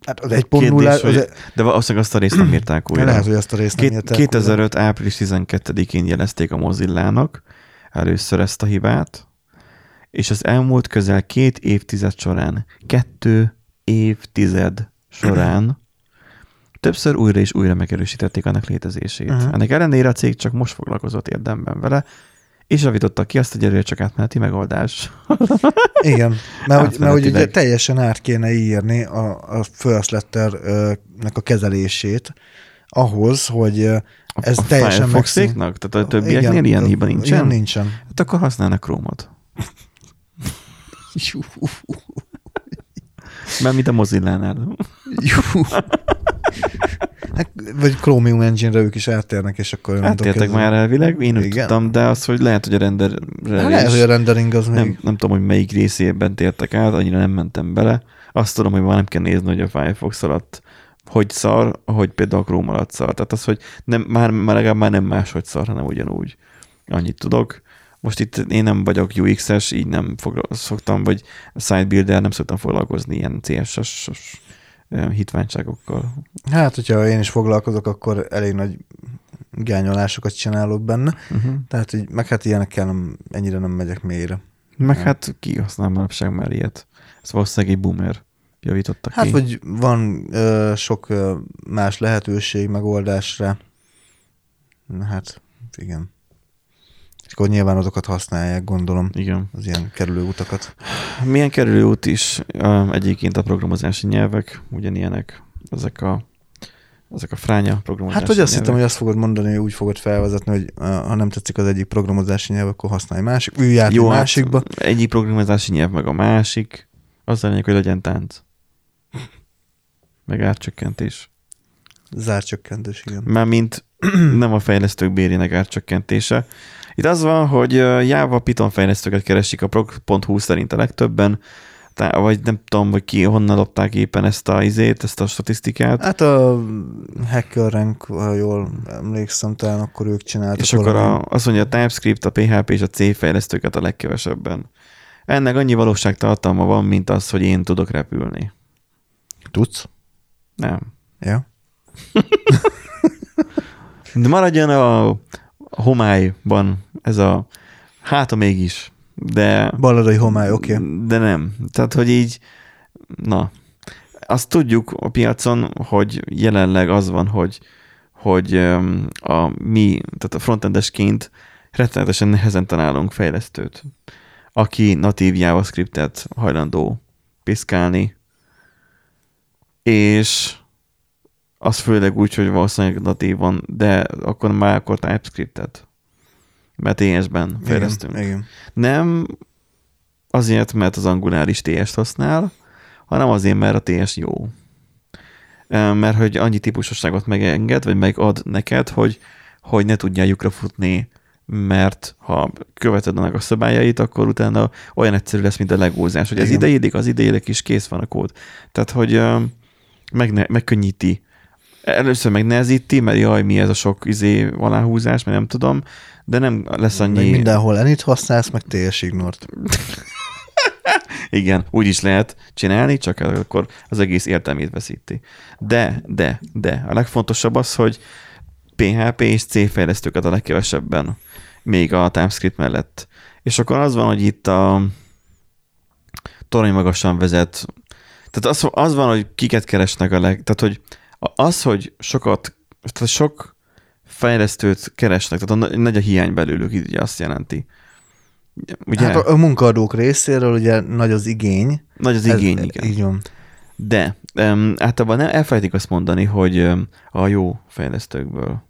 Hát az egy pont nulla, hogy, az... De valószínűleg azt a részt nem írták újra. Lehet, hogy azt a részt nem írták 2005. Újra. április 12-én jelezték a Mozillának először ezt a hibát, és az elmúlt közel két évtized során kettő évtized során többször újra és újra megerősítették annak létezését. Uh-huh. Ennek ellenére a cég csak most foglalkozott érdemben vele, és javította ki azt, hogy előre csak átmeneti megoldás. Igen, mert, hogy, mert hogy ugye teljesen át kéne írni a, a first letter-nek a kezelését ahhoz, hogy ez a teljesen Firefox-éknak? Tehát a többieknél Igen, ilyen hiba nincsen? Ilyen nincsen. Hát akkor használnak Chrome-ot. Mert mint a Mozilla-nál. Hát, vagy Chromium Engine-re ők is áttérnek, és akkor... Áttértek már elvileg, én úgy Igen. tudtam, de az, hogy lehet, hogy a Hát renderre lehet, hogy a rendering az nem, még... nem tudom, hogy melyik részében tértek át, annyira nem mentem bele. Azt tudom, hogy már nem kell nézni, hogy a Firefox alatt hogy szar, ahogy például a Chrome alatt szar. Tehát az, hogy nem, már, már legalább már nem máshogy szar, hanem ugyanúgy. Annyit tudok. Most itt én nem vagyok UX-es, így nem fogla- szoktam, vagy sidebuilder, nem szoktam foglalkozni ilyen CSS eh, hitványságokkal. Hát, hogyha én is foglalkozok, akkor elég nagy gányolásokat csinálok benne. Uh-huh. Tehát, hogy meg hát ilyenekkel nem, ennyire nem megyek mélyre. Meg Nem. hát ki használ manapság már ilyet? Ez valószínűleg egy boomer javította Hát, ki. vagy van ö, sok ö, más lehetőség megoldásra. Na, hát, igen. Akkor nyilván azokat használják, gondolom, Igen. az ilyen kerülő utakat. Milyen kerülőút is um, egyébként a programozási nyelvek, ugyanilyenek ezek a ezek a fránya programozási Hát, hogy azt nyelvek. hittem, hogy azt fogod mondani, hogy úgy fogod felvezetni, hogy ha nem tetszik az egyik programozási nyelv, akkor használj másik, ülj át Jó, egy hát másikba. egyik programozási nyelv meg a másik. Az a lényeg, hogy legyen tánc. Meg árcsökkentés. Zárcsökkentés, igen. Mármint nem a fejlesztők bérének árcsökkentése. Itt az van, hogy Java Python fejlesztőket keresik a prog.hu szerint a legtöbben, tá- vagy nem tudom, hogy ki, honnan lopták éppen ezt a izét, ezt a statisztikát. Hát a Hacker Rank, ha jól emlékszem, talán akkor ők csináltak És akkor a, azt mondja, a TypeScript, a PHP és a C fejlesztőket a legkevesebben. Ennek annyi valóságtartalma van, mint az, hogy én tudok repülni. Tudsz? Nem. Ja. De maradjon a, a homályban ez a hát mégis, de, Balladai homály, oké. Okay. de nem. Tehát, hogy így, na, azt tudjuk a piacon, hogy jelenleg az van, hogy, hogy a mi, tehát a frontendesként rettenetesen nehezen találunk fejlesztőt, aki natív JavaScriptet hajlandó piszkálni, és az főleg úgy, hogy valószínűleg natív van, de akkor már akkor TypeScriptet. Mert TS-ben fejlesztünk. Igen, igen. Nem azért, mert az Angular is TS-t használ, hanem azért, mert a TS jó. Mert hogy annyi típusosságot megenged, vagy megad neked, hogy, hogy ne tudjál lyukra futni, mert ha követed annak a szabályait, akkor utána olyan egyszerű lesz, mint a legózás, hogy ez Igen. ideillik, az ideillik is, kész van a kód. Tehát, hogy megne, megkönnyíti. Először megnehezíti, mert jaj, mi ez a sok izé aláhúzás, mert nem tudom, de nem lesz annyi... Meg mindenhol enit használsz, meg TS ignort. Igen, úgy is lehet csinálni, csak akkor az egész értelmét veszíti. De, de, de, a legfontosabb az, hogy PHP és C fejlesztőket a legkevesebben, még a TypeScript mellett. És akkor az van, hogy itt a torony magasan vezet. Tehát az, az van, hogy kiket keresnek a leg... Tehát, hogy az, hogy sokat, tehát sok fejlesztőt keresnek, tehát a, nagy a hiány belőlük, így azt jelenti. Ugye? Hát a, a munkaadók részéről ugye nagy az igény. Nagy az igény, igen. Így van. De um, általában elfelejtik azt mondani, hogy um, a jó fejlesztőkből.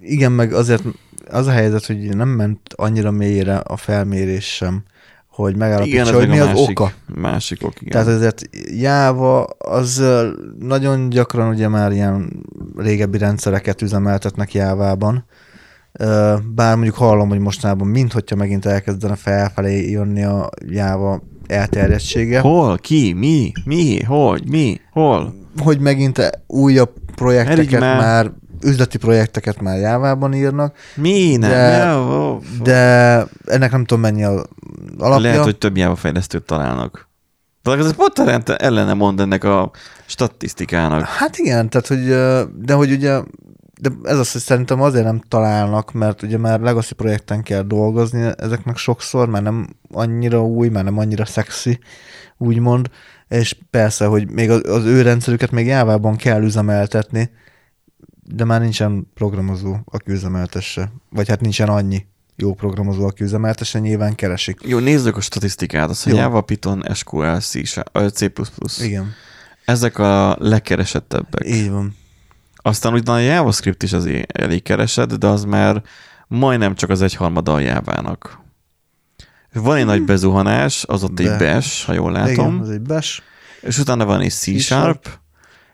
Igen, meg azért az a helyzet, hogy nem ment annyira mélyre a felmérés sem, hogy megállapítsa, hogy mi a az másik, oka. Másik ok, igen. Tehát ezért Java az nagyon gyakran ugye már ilyen régebbi rendszereket üzemeltetnek Jávában. Bár mondjuk hallom, hogy mostanában minthogyha megint elkezdene felfelé jönni a Java elterjedtsége. Hol? Ki? Mi? Mi? Hogy? Mi? Hol? Hogy megint újabb projekteket már. már, üzleti projekteket már Jávában írnak, Mi? Nem. De- ó, de ennek nem tudom mennyi a alapja. Lehet, hogy több Java fejlesztőt találnak. De ez pont ellene- mond ennek a statisztikának. Hát igen, tehát hogy, de hogy ugye de ez az, hogy szerintem azért nem találnak, mert ugye már legacy projekten kell dolgozni ezeknek sokszor, már nem annyira új, már nem annyira szexi, úgymond, és persze, hogy még az, az ő rendszerüket még jávában kell üzemeltetni, de már nincsen programozó, aki üzemeltesse. Vagy hát nincsen annyi jó programozó, aki üzemeltesse, nyilván keresik. Jó, nézzük a statisztikát. Az, hogy. Java, Python, SQL, C, C++. Igen, Ezek a legkeresettebbek. így van. Aztán ugyan a JavaScript is az elég keresett, de az már majdnem csak az egyharmada a Jávának. Van egy nagy bezuhanás, az ott egy Hmm. De- bash, ha jól látom, Igen, az egy bash. és utána van egy C-sharp.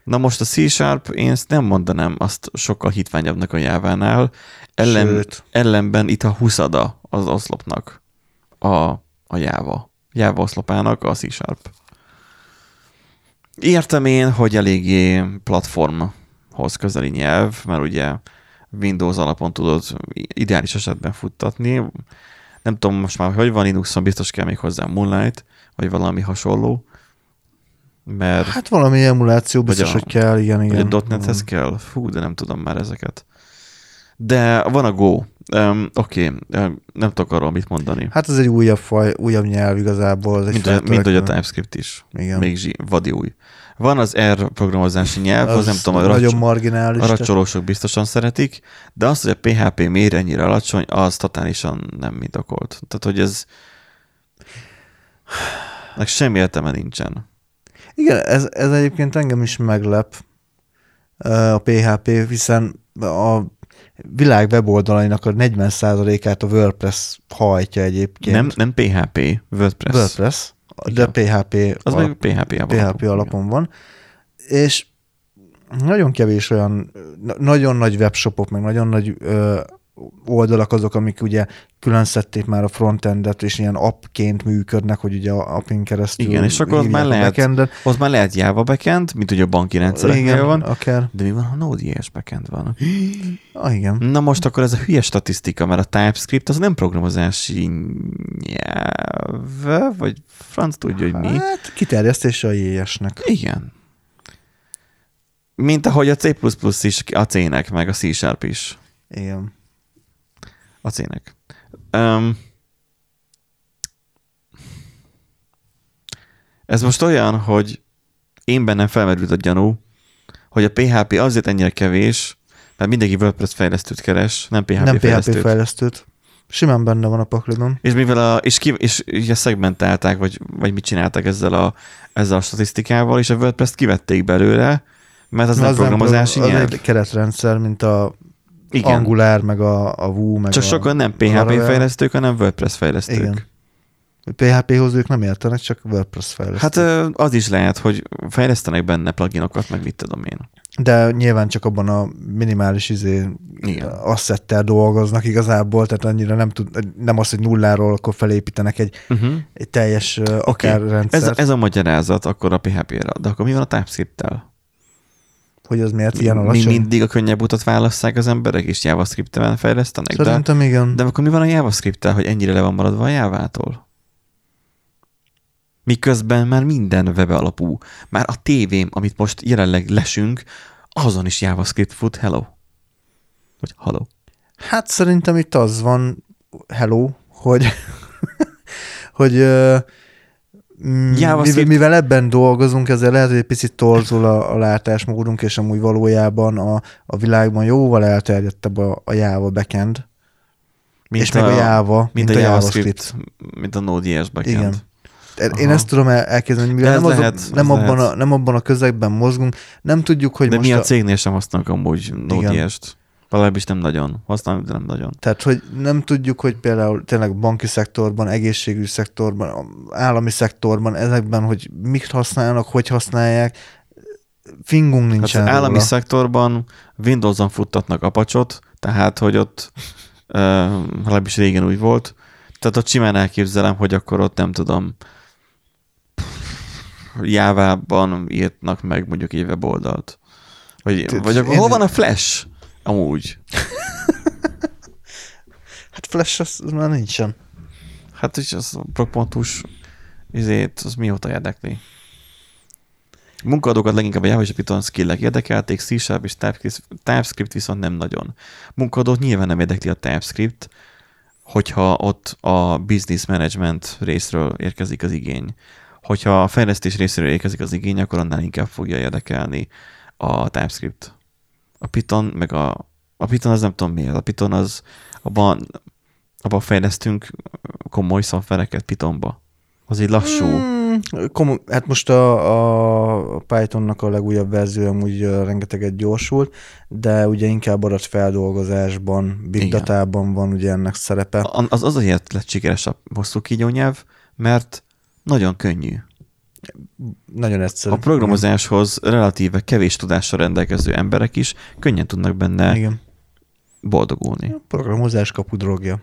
Na most a C-sharp, én ezt nem mondanám azt sokkal hitványabbnak a Jávánál, ellen, Sőt. ellenben itt a huszada az oszlopnak a, a Java. Java oszlopának a C-sharp. Értem én, hogy eléggé platformhoz közeli nyelv, mert ugye Windows alapon tudod ideális esetben futtatni. Nem tudom most már, hogy van Linuxon, biztos kell még hozzá Moonlight, vagy valami hasonló. Mert Hát valami emuláció biztos, a- hogy kell, igen, igen. vagy a .NET-hez kell? Fú, de nem tudom már ezeket. De van a Go. Um, Oké, okay. um, nem tudok arról mit mondani. Hát ez egy újabb faj, újabb nyelv igazából. Ez egy Mint, mint hogy a. TypeScript is. Igen. Még zsí, vadi új. Van az R programozási nyelv, az, nem tudom, a, nagyon racs, marginális. a racsolósok biztosan szeretik, de az, hogy a PHP miért ennyire alacsony, az totálisan nem indokolt. Tehát, hogy ez Nek semmi értelme nincsen. Igen, ez, ez egyébként engem is meglep a PHP, hiszen a világ weboldalainak a 40%-át a WordPress hajtja egyébként. Nem, nem PHP, WordPress. WordPress, de. PHP, Az alap, meg PHP alapon. PHP alapon van. És nagyon kevés olyan, na- nagyon nagy webshopok, meg nagyon nagy ö, oldalak azok, amik ugye külön szedték már a frontendet, és ilyen appként működnek, hogy ugye a appin keresztül Igen, és akkor ott már lehet- backendet. Ott már lehet Java backend, mint ugye a banki rendszereknél Igen, van, akár. de mi van, ha Node.js backend van? Ah, igen. Na most akkor ez a hülye statisztika, mert a TypeScript az nem programozási nyelv, vagy franc tudja, hogy mi. Hát kiterjesztése a JS-nek. Igen. Mint ahogy a C++ is a C-nek, meg a C-sharp is Igen. A C-nek. Um, ez most olyan, hogy én bennem felmerült a gyanú, hogy a PHP azért ennyire kevés, mert mindenki WordPress fejlesztőt keres, nem PHP nem PHP fejlesztőt. fejlesztőt. Simán benne van a pakliban. És mivel a, és, ki, és ugye szegmentálták, vagy, vagy mit csináltak ezzel a, ezzel a statisztikával, és a WordPress-t kivették belőle, mert az, nem programozási pro- nyelv. Az egy keretrendszer, mint a Igen. Angular, meg a, a Vue, meg Csak a sokan nem PHP Laravel. fejlesztők, hanem WordPress fejlesztők. Igen. PHP-hoz ők nem értenek, csak WordPress fejlesztők. Hát az is lehet, hogy fejlesztenek benne pluginokat, meg mit tudom én. De nyilván csak abban a minimális izé Igen. asszettel dolgoznak igazából, tehát annyira nem tud, nem az, hogy nulláról akkor felépítenek egy, Uh-huh. egy teljes okay. akár Ez, rendszert, ez a magyarázat akkor a PHP-re. De akkor mi van a TypeScript-tel? Hogy az miért ilyen alacsony. mindig a könnyebb utat válasszák az emberek, és JavaScript-tel fejlesztenek? De, Szerintem igen. de akkor mi van a JavaScript-tel, hogy ennyire le van maradva a Jávától? Miközben már minden web alapú. Már a tévém, amit most jelenleg lesünk, azon is JavaScript fut, hello. Vagy hello. Hát szerintem itt az van, hello, hogy, hogy JavaScript- mivel, mivel ebben dolgozunk, ezzel lehet, hogy egy picit torzul a, a látásmódunk, és amúgy valójában a, a világban jóval elterjedtebb a, a Java backend, Mint és meg a Java, mint, a, JavaScript, mint a Node.js backend. Igen. Én Aha. ezt tudom el- elképzelni, mivel nem, lehet, nem, ez abban lehet. a, nem abban a közegben mozgunk, nem tudjuk, hogy De most mi a a, cégnél sem használunk amúgy Node.js-t. Legalábbis nem nagyon. Használunk, de nem nagyon. Tehát, hogy nem tudjuk, hogy például tényleg banki szektorban, egészségügyi szektorban, állami szektorban, ezekben, hogy mit használnak, hogy használják, fingunk Hát nincsen az állami róla. szektorban Windows-on futtatnak Apache-ot, tehát, hogy ott uh, legalábbis régen úgy volt, tehát ott simán elképzelem, hogy akkor ott nem tudom, Jávában írtnak meg mondjuk egy weboldalt. Vagy, vagy akkor hol van a Flash? Amúgy. Hát Flash az, az már nincsen. Hát és az a propontus izét, az mióta érdekli? Munkadókat leginkább a Java és a Python skill érdekelték, C Sharp és TypeScript, viszont nem nagyon. Munkadót nyilván nem érdekli a TypeScript, hogyha ott a business management részről érkezik az igény. Hogyha a fejlesztés részéről érkezik az igény, akkor annál inkább fogja érdekelni a TypeScript. A Python, meg a, a Python az nem tudom miért. A Python az, abban, abban fejlesztünk komoly szoftvereket Pythonba. Az egy lassú. Hmm, komoly, hát most a, a Pythonnak a legújabb verzió amúgy rengeteget gyorsult, de ugye inkább adatfeldolgozásban, big Igen. datában van ugye ennek szerepe. A- Az azért lett sikeres a hosszú kígyónyelv, mert nagyon könnyű. Nagyon egyszerű. A programozáshoz relatíve kevés tudással rendelkező emberek is könnyen tudnak benne Igen. boldogulni. A programozás kapu drogja.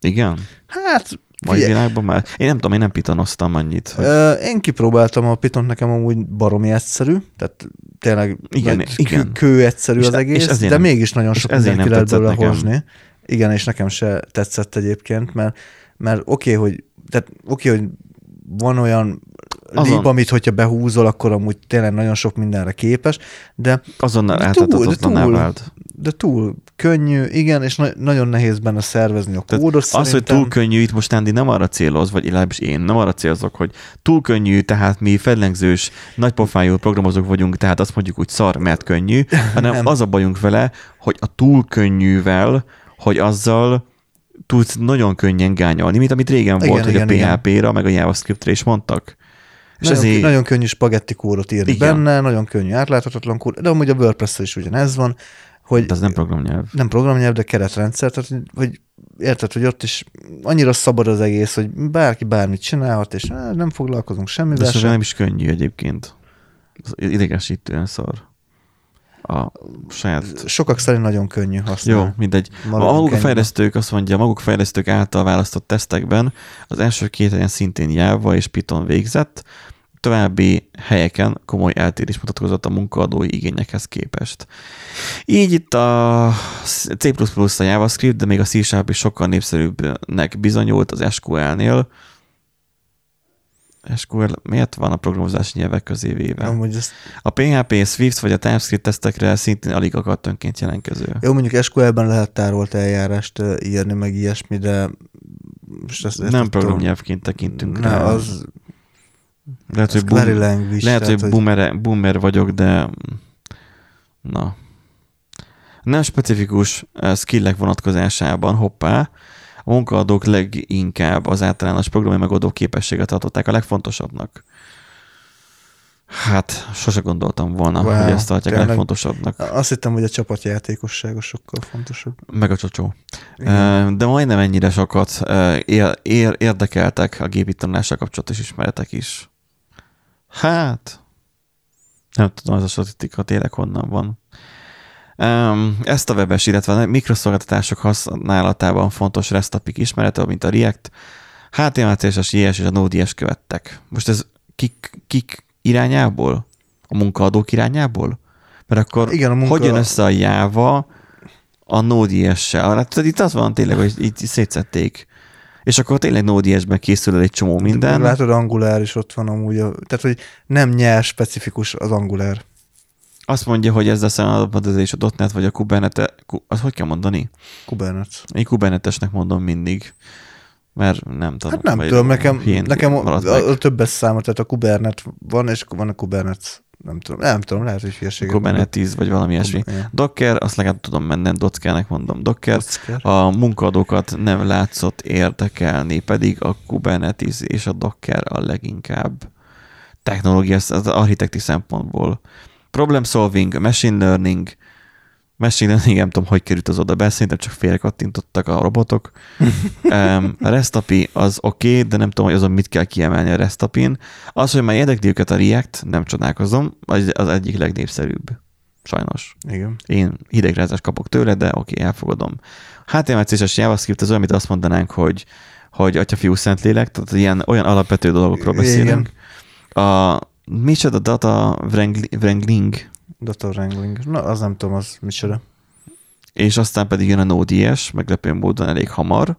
Igen? Hát, Mai figyelj, világban már? Én nem tudom, én nem pitonoztam annyit. Hogy... Ö, Én kipróbáltam a Python, nekem amúgy baromi egyszerű, tehát tényleg Igen, nagy igen. Kő, egyszerű És az e- és egész, ezért de mégis nagyon és sok ezért nem lehet belőle hozni. Igen, és nekem se tetszett egyébként, mert, mert oké, okay, hogy, tehát oké, okay, hogy van olyan Azon- lib, amit hogyha behúzol, akkor amúgy tényleg nagyon sok mindenre képes, de, Azonnal de túl, de túl, de túl könnyű, igen, és na- nagyon nehéz benne szervezni a Tehát kódot az, hogy túl könnyű, itt most Andy nem arra céloz, vagy legalábbis én nem arra célzok, hogy túl könnyű, tehát mi fellengzős, nagypofájú programozók vagyunk, tehát azt mondjuk úgy szar, mert könnyű, hanem Nem. az a bajunk vele, hogy a túl könnyűvel, hogy azzal tudsz nagyon könnyen gányolni, mint amit régen Igen, volt, hogy igen, a igen. PHP-ra, meg a JavaScriptre is mondtak. És nagyon, ezért, nagyon könnyű spagetti kódot írni Igen. benne, nagyon könnyű átláthatatlan kód, de amúgy a WordPress is ugyanez van, hogy de az nem programnyelv. nem programnyelv, de keretrendszer, tehát hogy- hogy érted, hogy ott is annyira szabad az egész, hogy bárki bármit csinálhat, és eh, nem foglalkozunk De semmivel ez sem. nem is könnyű egyébként. Idegesítően szar. A saját Sokak szerint nagyon könnyű használni. Jó, mindegy. A Maradjunk maguk a fejlesztők azt mondja, maguk a fejlesztők által választott tesztekben az első két helyen szintén Java és Python végzett, további helyeken komoly eltérés mutatkozott a munkaadói igényekhez képest. Így itt a C++ a JavaScript, de még a C Sharp is sokkal népszerűbbnek bizonyult az SQL-nél. SQL miért van a programozási nyelvek közé véve? Amúgy ez, A PHP, Swift vagy a TypeScript tesztekre szintén alig akadt önként jelenkező. jó, mondjuk SQL-ben lehet tárolt eljárást írni, meg ilyesmi, de most ezt, ezt nem programnyelvként tekintünk Ne, rá. az, lehet, hogy, boom, language. lehet, tehát, hogy boomer, boomer vagyok, de na. Nem specifikus skillek vonatkozásában, hoppá, a munkaadók leginkább az általános programi megoldó képességet tartották a legfontosabbnak. Hát, sose gondoltam volna, Wow, hogy ezt tartják a tényleg. legfontosabbnak. Azt hittem, hogy a csapatjátékossága sokkal fontosabb. Meg a csocsó. Igen. De majdnem ennyire sokat ér, ér, érdekeltek a gépi tanulással kapcsolatos ismeretek is. Hát, nem tudom, ez a statisztika tényleg honnan van. Ezt a webes, illetve a mikroszolgáltatások használatában fontos REST API ismerete, mint a React, HTML, CSS, JS és a Node.js követtek. Most ez kik, kik irányából? A munkaadók irányából? Mert akkor Igen, a munka- hogy jön össze a Java a Node.js-sel? Hát itt az van tényleg, hogy itt szétszették. És akkor tényleg Node.js-ben készül el egy csomó minden. Látod, Angular is ott van amúgy. A, tehát, hogy nem nyers specifikus az Angular. Azt mondja, hogy ezzel szemben adatmodellezés a .NET vagy a Kubernetes, ku- az hogy kell mondani? Kubernetes. Én Kubernetesnek mondom mindig, mert nem tudom. Hát nem tudom, nekem, nekem a, a, a, többes számot, tehát a Kubernet van, és van a Kubernetes. Nem tudom, nem tudom, lehet, hogy hülyeséget Kubernetes vagy valami ilyesmi. Docker, azt legalább tudom menni, Dockernek mondom. Docker, Docker. a munkadókat nem látszott érdekelni, pedig a Kubernetes és a Docker a leginkább technológia az architekti szempontból. Problem solving, machine learning, machine learning, nem tudom, hogy került az oda be, szerintem csak félrekattintottak a robotok. um, a REST API az oké, okay, de nem tudom, hogy azon mit kell kiemelni a REST API-n. Az, hogy már érdekli őket a React, nem csodálkozom, az, az egyik legnépszerűbb. Sajnos. Igen. Én hidegrázást kapok tőle, de oké, okay, elfogadom. HTML, CSS, JavaScript az olyan, amit azt mondanánk, hogy, hogy atya, fiú, szentlélek, tehát ilyen, olyan alapvető dolgokról beszélünk. A, micsoda data wrangli- wrangling, Data wrangling. Na, az nem tudom, az micsoda. és aztán pedig jön a Node.js, meglepő módon elég hamar,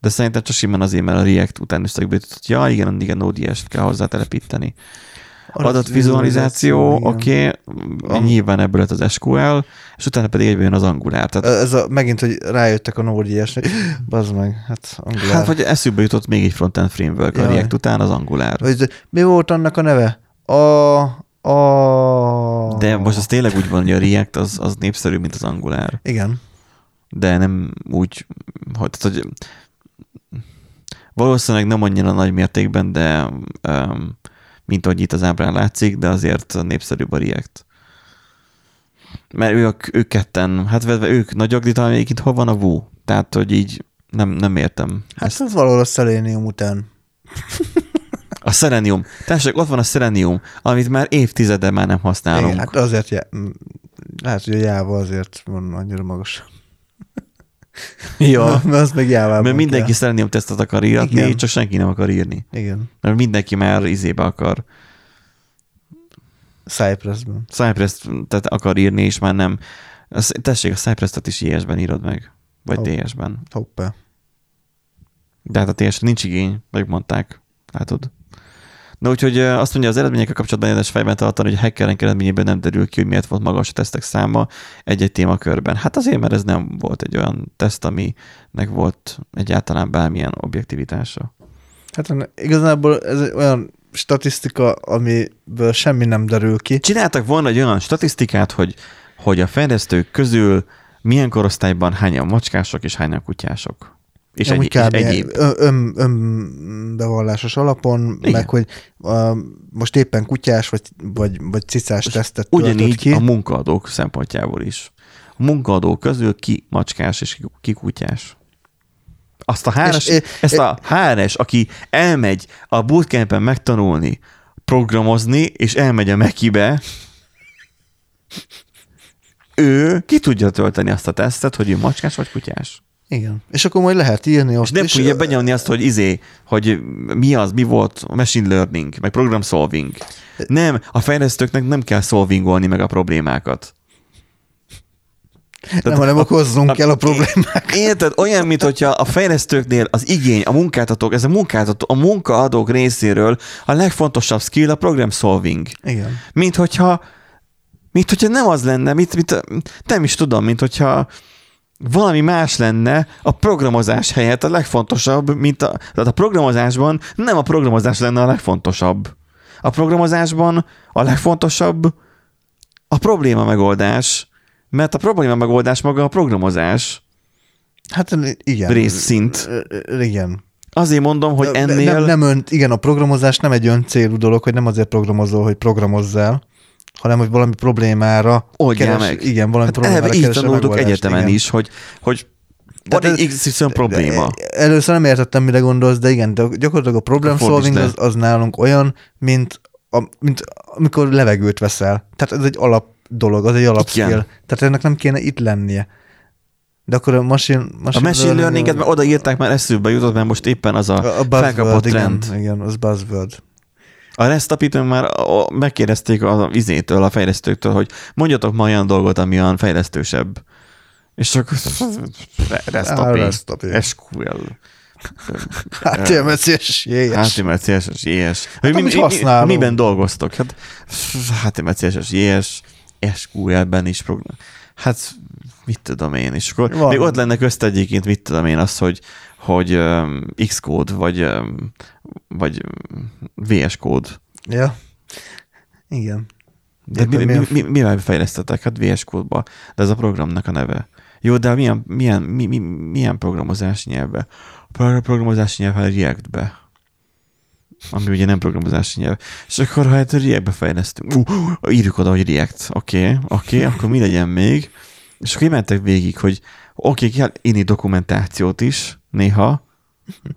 de szerintem csak simán azért, mert a React után összegbőtött, ja, igen, igen, Node.js-t kell hozzá telepíteni. adatvizualizáció, oké, okay, nyilván ebből lett az SQL, és utána pedig egyben jön az Angular. Tehát, Ez a, megint, hogy rájöttek a Node.js-nek, bazd meg, hát Angular. hát vagy eszükbe jutott még egy frontend framework a Jaj. React után, az Angular. Vagy, mi volt annak a neve? A... a... De most az tényleg úgy van, hogy a React az, az népszerű, mint az Angular. Igen. De nem úgy, hogy, tehát, hogy valószínűleg nem annyira nagy mértékben, de um, mint ahogy itt az ábrán látszik, de azért népszerűbb a React. Mert ők, ők ketten, hát vedve ők nagyok, de talán egyébként hol van a Vue? Tehát, hogy így nem, nem értem. Hát Ezt. ez valahol a Selenium után. A Selenium. Tessék, ott van a Selenium, amit már évtizede már nem használunk. Igen, hát azért, já... lehet, hogy a Java azért van annyira magas. ja. Mert az meg Java. Mert mindenki Selenium tesztet akar íratni, Igen. csak senki nem akar írni. Igen. Mert mindenki már izébe akar. Cypress-ben. Cypress tehát akar írni, és már nem. Tessék, a Cypress-et is IS-ben írod meg. Vagy Ó. TS-ben. Hoppá. De hát a TS nincs igény, megmondták. Látod? Na úgyhogy azt mondja, az eredményekkel kapcsolatban érdemes fejben tartani, hogy hackerek eredményében nem derül ki, hogy miért volt magas a tesztek száma egy-egy témakörben. Hát azért, mert ez nem volt egy olyan teszt, aminek volt egyáltalán bármilyen objektivitása. Hát igazából ez olyan statisztika, amiből semmi nem derül ki. Csináltak volna egy olyan statisztikát, hogy, hogy a fejlesztők közül milyen korosztályban hányan macskások és hányan kutyások. És, egy, és egyéb. Ön, ön, önbevallásos alapon, Igen. Meg hogy uh, most éppen kutyás vagy, vagy, vagy cicás tesztet töltött Ugyanígy ki. a munkaadók szempontjából is. A munkaadók közül ki macskás és ki- kutyás. Azt a HRS, És, ezt a HRS, aki elmegy a bootcampen megtanulni programozni, és elmegy a Mekibe, ő ki tudja tölteni azt a tesztet, hogy ő macskás vagy kutyás. Igen. És akkor majd lehet írni ott. És nem tudja benyomni azt, hogy izé, hogy mi az, mi volt a machine learning, meg program solving. Nem, a fejlesztőknek nem kell solvingolni meg a problémákat. Nem, hanem okozzunk kell a problémák. Érted? Olyan, mint hogyha a fejlesztőknél az igény, a munkáltatók, ez a munkáltató, a munkaadók részéről a legfontosabb skill a program solving. Igen. Mint hogyha, mint hogyha nem az lenne, mint, mint, nem is tudom, mint hogyha valami más lenne a programozás helyett a legfontosabb, mint a, tehát a programozásban nem a programozás lenne a legfontosabb. A programozásban a legfontosabb a probléma megoldás, mert a probléma megoldás maga a programozás. Hát igen. Részszint. Igen. Azért mondom, hogy ennél... Nem, nem ön, igen, a programozás nem egy ön célú dolog, hogy nem azért programozol, hogy programozzál, hanem hogy valami problémára Oldjál meg. Igen, valami hát problémára eleve így tanultuk egyetemen igen. is, hogy, hogy van egy XY probléma. Először nem értettem, mire gondolsz, de igen, de gyakorlatilag a problem Akkor fordítsd solving le. az, az nálunk olyan, mint, a, mint amikor levegőt veszel. Tehát ez egy alap dolog, az egy alap Igen. skill. Tehát ennek nem kéne itt lennie. De akkor a machine, A machine learning-et már odaírták, már eszükbe jutott, mert most éppen az a, a, felkapott buzzword, trend. igen, igen, az buzzword. A restapit már megkérdezték az izétől, a fejlesztőktől, hogy mondjatok ma olyan dolgot, ami olyan fejlesztősebb. És Á, restapi, restapi. SQL, HTML, CSS, JS. HTML, CSS, JS. Hát, mi, mi, miben dolgoztok? Hát HTML, CSS, JS, SQL-ben is program. Hát mit tudom én, és akkor Van. még ott lenne közt egyébként, mit tudom én, az, hogy, hogy um, Xcode, vagy, um, vagy VS Code. Ja. Igen. De mi, mi, mi, mivel fejlesztettek? Hát VS Code-ba. De ez a programnak a neve. Jó, de milyen, milyen, mi, mi, milyen programozási nyelvbe? Pro- Programozási nyelv hát React-be. Ami ugye nem programozási nyelv. És akkor ha hát React-be fejlesztünk. Uh, uh, írjuk oda, hogy React. Oké, okay, oké, okay, akkor mi legyen még? És akkor mentek végig, hogy oké, okay, kell írni dokumentációt is néha,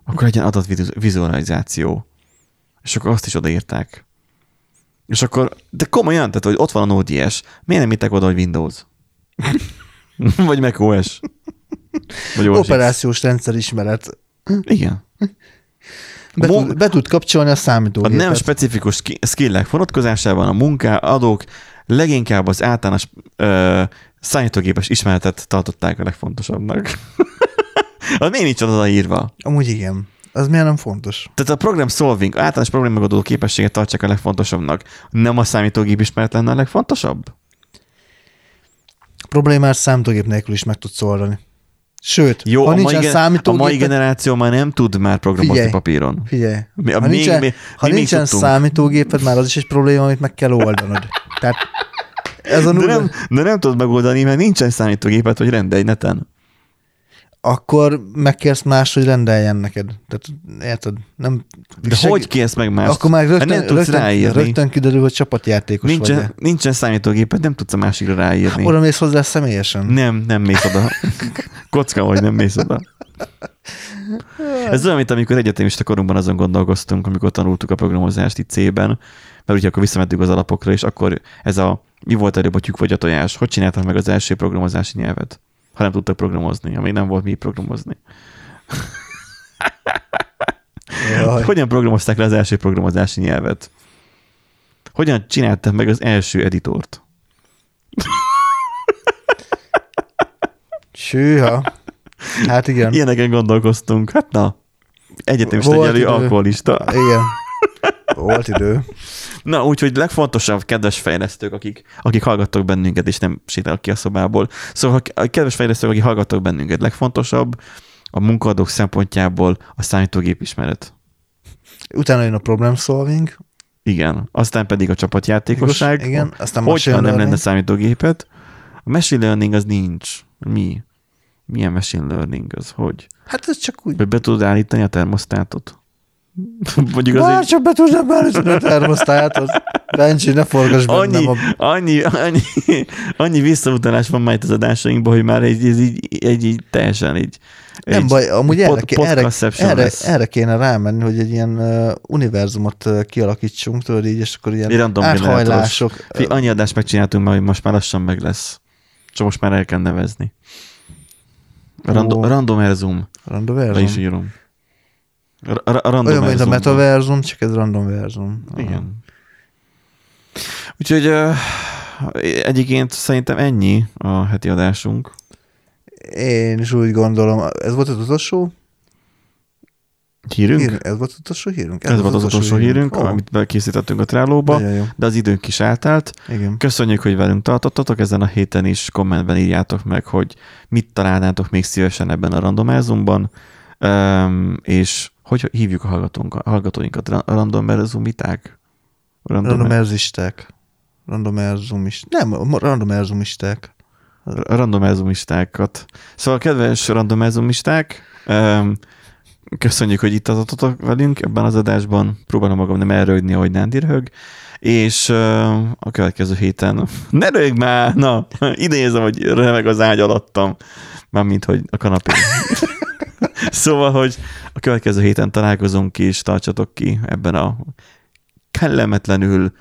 akkor legyen adatvizualizáció. És akkor azt is odaírták. És akkor, de komolyan, tehát, hogy ott van a Node.js, miért nem írták oda, hogy Windows? Vagy macOS? Vagy OS X? Operációs rendszer ismeret. Igen. Be, tud, be tud kapcsolni a A számítógépet. nem specifikus ski- skillek vonatkozásában a munkaadók leginkább az általános ö, számítógépes ismeretet tartották a legfontosabbnak. az miért nincs oda írva? Amúgy igen. Az miért nem fontos? Tehát a program solving, általános program megoldó képességet tartsák a legfontosabbnak. Nem a számítógép ismeret lenne a legfontosabb? Problémás számítógép nélkül is meg tudsz oldani. Sőt, Jó, ha a mai, nincsen a számítógép, mai generáció már nem tud már programozni Figyelj. papíron. Figyelj, Mi- ha még- nincsen, még- ha mi nincsen számítógéped, már az is egy probléma, amit meg kell oldanod. Tehát ez a De nem, de nem tudod megoldani, mert nincsen számítógépet, hogy rendelj neten. Akkor megkérsz más, hogy rendeljen neked. Tehát érted? Nem, De seg- hogy kérsz meg mást? Akkor már Hát rögtön, nem tudsz rögtön, ráírni. rögtön kiderül, hogy csapatjátékos vagy. nincsen, nincsen számítógéped, nem tudsz a másikra ráírni. Oda mész hozzá személyesen. Nem, nem mész oda. Kocka vagy, nem mész oda. Ez olyan, mint amikor egyetemista korunkban azon gondolkoztunk, amikor tanultuk a programozást itt C-ben, mert ugye akkor visszamentünk az alapokra, és akkor ez a mi volt előbb a tyúk vagy a tojás? Hogy csináltak meg az első programozási nyelvet? Ha nem tudtak programozni, amíg nem volt mi programozni. Jaj. Hogyan programozták le az első programozási nyelvet? Hogyan csinálták meg az első editort? Sűha. Hát igen. Ilyeneken gondolkoztunk. Hát na, egyetemista Volt idő. alkoholista. Igen. Volt idő. Na, úgyhogy legfontosabb, kedves fejlesztők, akik, akik hallgattok bennünket, és nem sétálok ki a szobából. Szóval, a kedves fejlesztők, akik hallgattok bennünket, legfontosabb a munkaadók szempontjából a számítógép ismeret. Utána jön a problem solving. Igen. Aztán pedig a csapatjátékosság. Igen. Aztán Hogyha nem lenne learning. számítógépet. A machine learning az nincs. Mi? Milyen machine learning az? Hogy? Hát ez csak úgy. Hogy be tudod állítani a termosztátot? Mondjuk az Bár egy csak be tudnám beállítani a termosztátot. Bencsi, ne forgass bennem annyi, a... annyi, annyi, annyi visszautalás van már itt az adásainkban, hogy már egy, ez így, egy, így teljesen így Nem egy baj, amúgy erre, erre, erre, erre kéne rámenni, hogy egy ilyen uh, univerzumot uh, kialakítsunk, tudod így, és akkor Egy ilyen random áthajlások. Fi, annyi adást megcsináltunk már, hogy most már lassan meg lesz. Csak most már el kell nevezni. Rando, Ó. randomerzum. Le is írom. Ra- ra- Olyan, mint a metaverzum, csak ez randomverzum. Igen. Úgyhogy uh, egyébként szerintem ennyi a heti adásunk. Én is úgy gondolom. Ez volt az utolsó Hírünk? hír? Ez volt az utolsó hírünk? Ez volt az utolsó hírünk, Ó, amit bekészítettünk a trálóba, de az időnk is eltelt. Igen. Köszönjük, hogy velünk tartottatok, ezen a héten is kommentben írjátok meg, hogy mit találnátok még szívesen ebben a randomázumban, um, és hogy hívjuk a hallgatóinkat, Ra- randomerzumiták? Random, Randomerzisták. Randomerzumis. Nem, a randomerzumisták. randomerzumistákat. Szóval kedves randomerzumisták, um, köszönjük, hogy itt adatotok velünk ebben az adásban. Próbálom magam nem elrögni, ahogy Nándi röhög. És uh, a következő héten, ne rögj már, na, idézem, hogy remeg az ágy alattam, mármint, hogy a kanapén. szóval, hogy a következő héten találkozunk és tartsatok ki ebben a kellemetlenül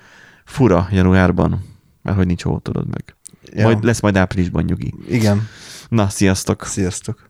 fura januárban, mert hogy nincs hol, tudod meg. Ja. Majd lesz majd áprilisban nyugi. Igen. Na, sziasztok! Sziasztok.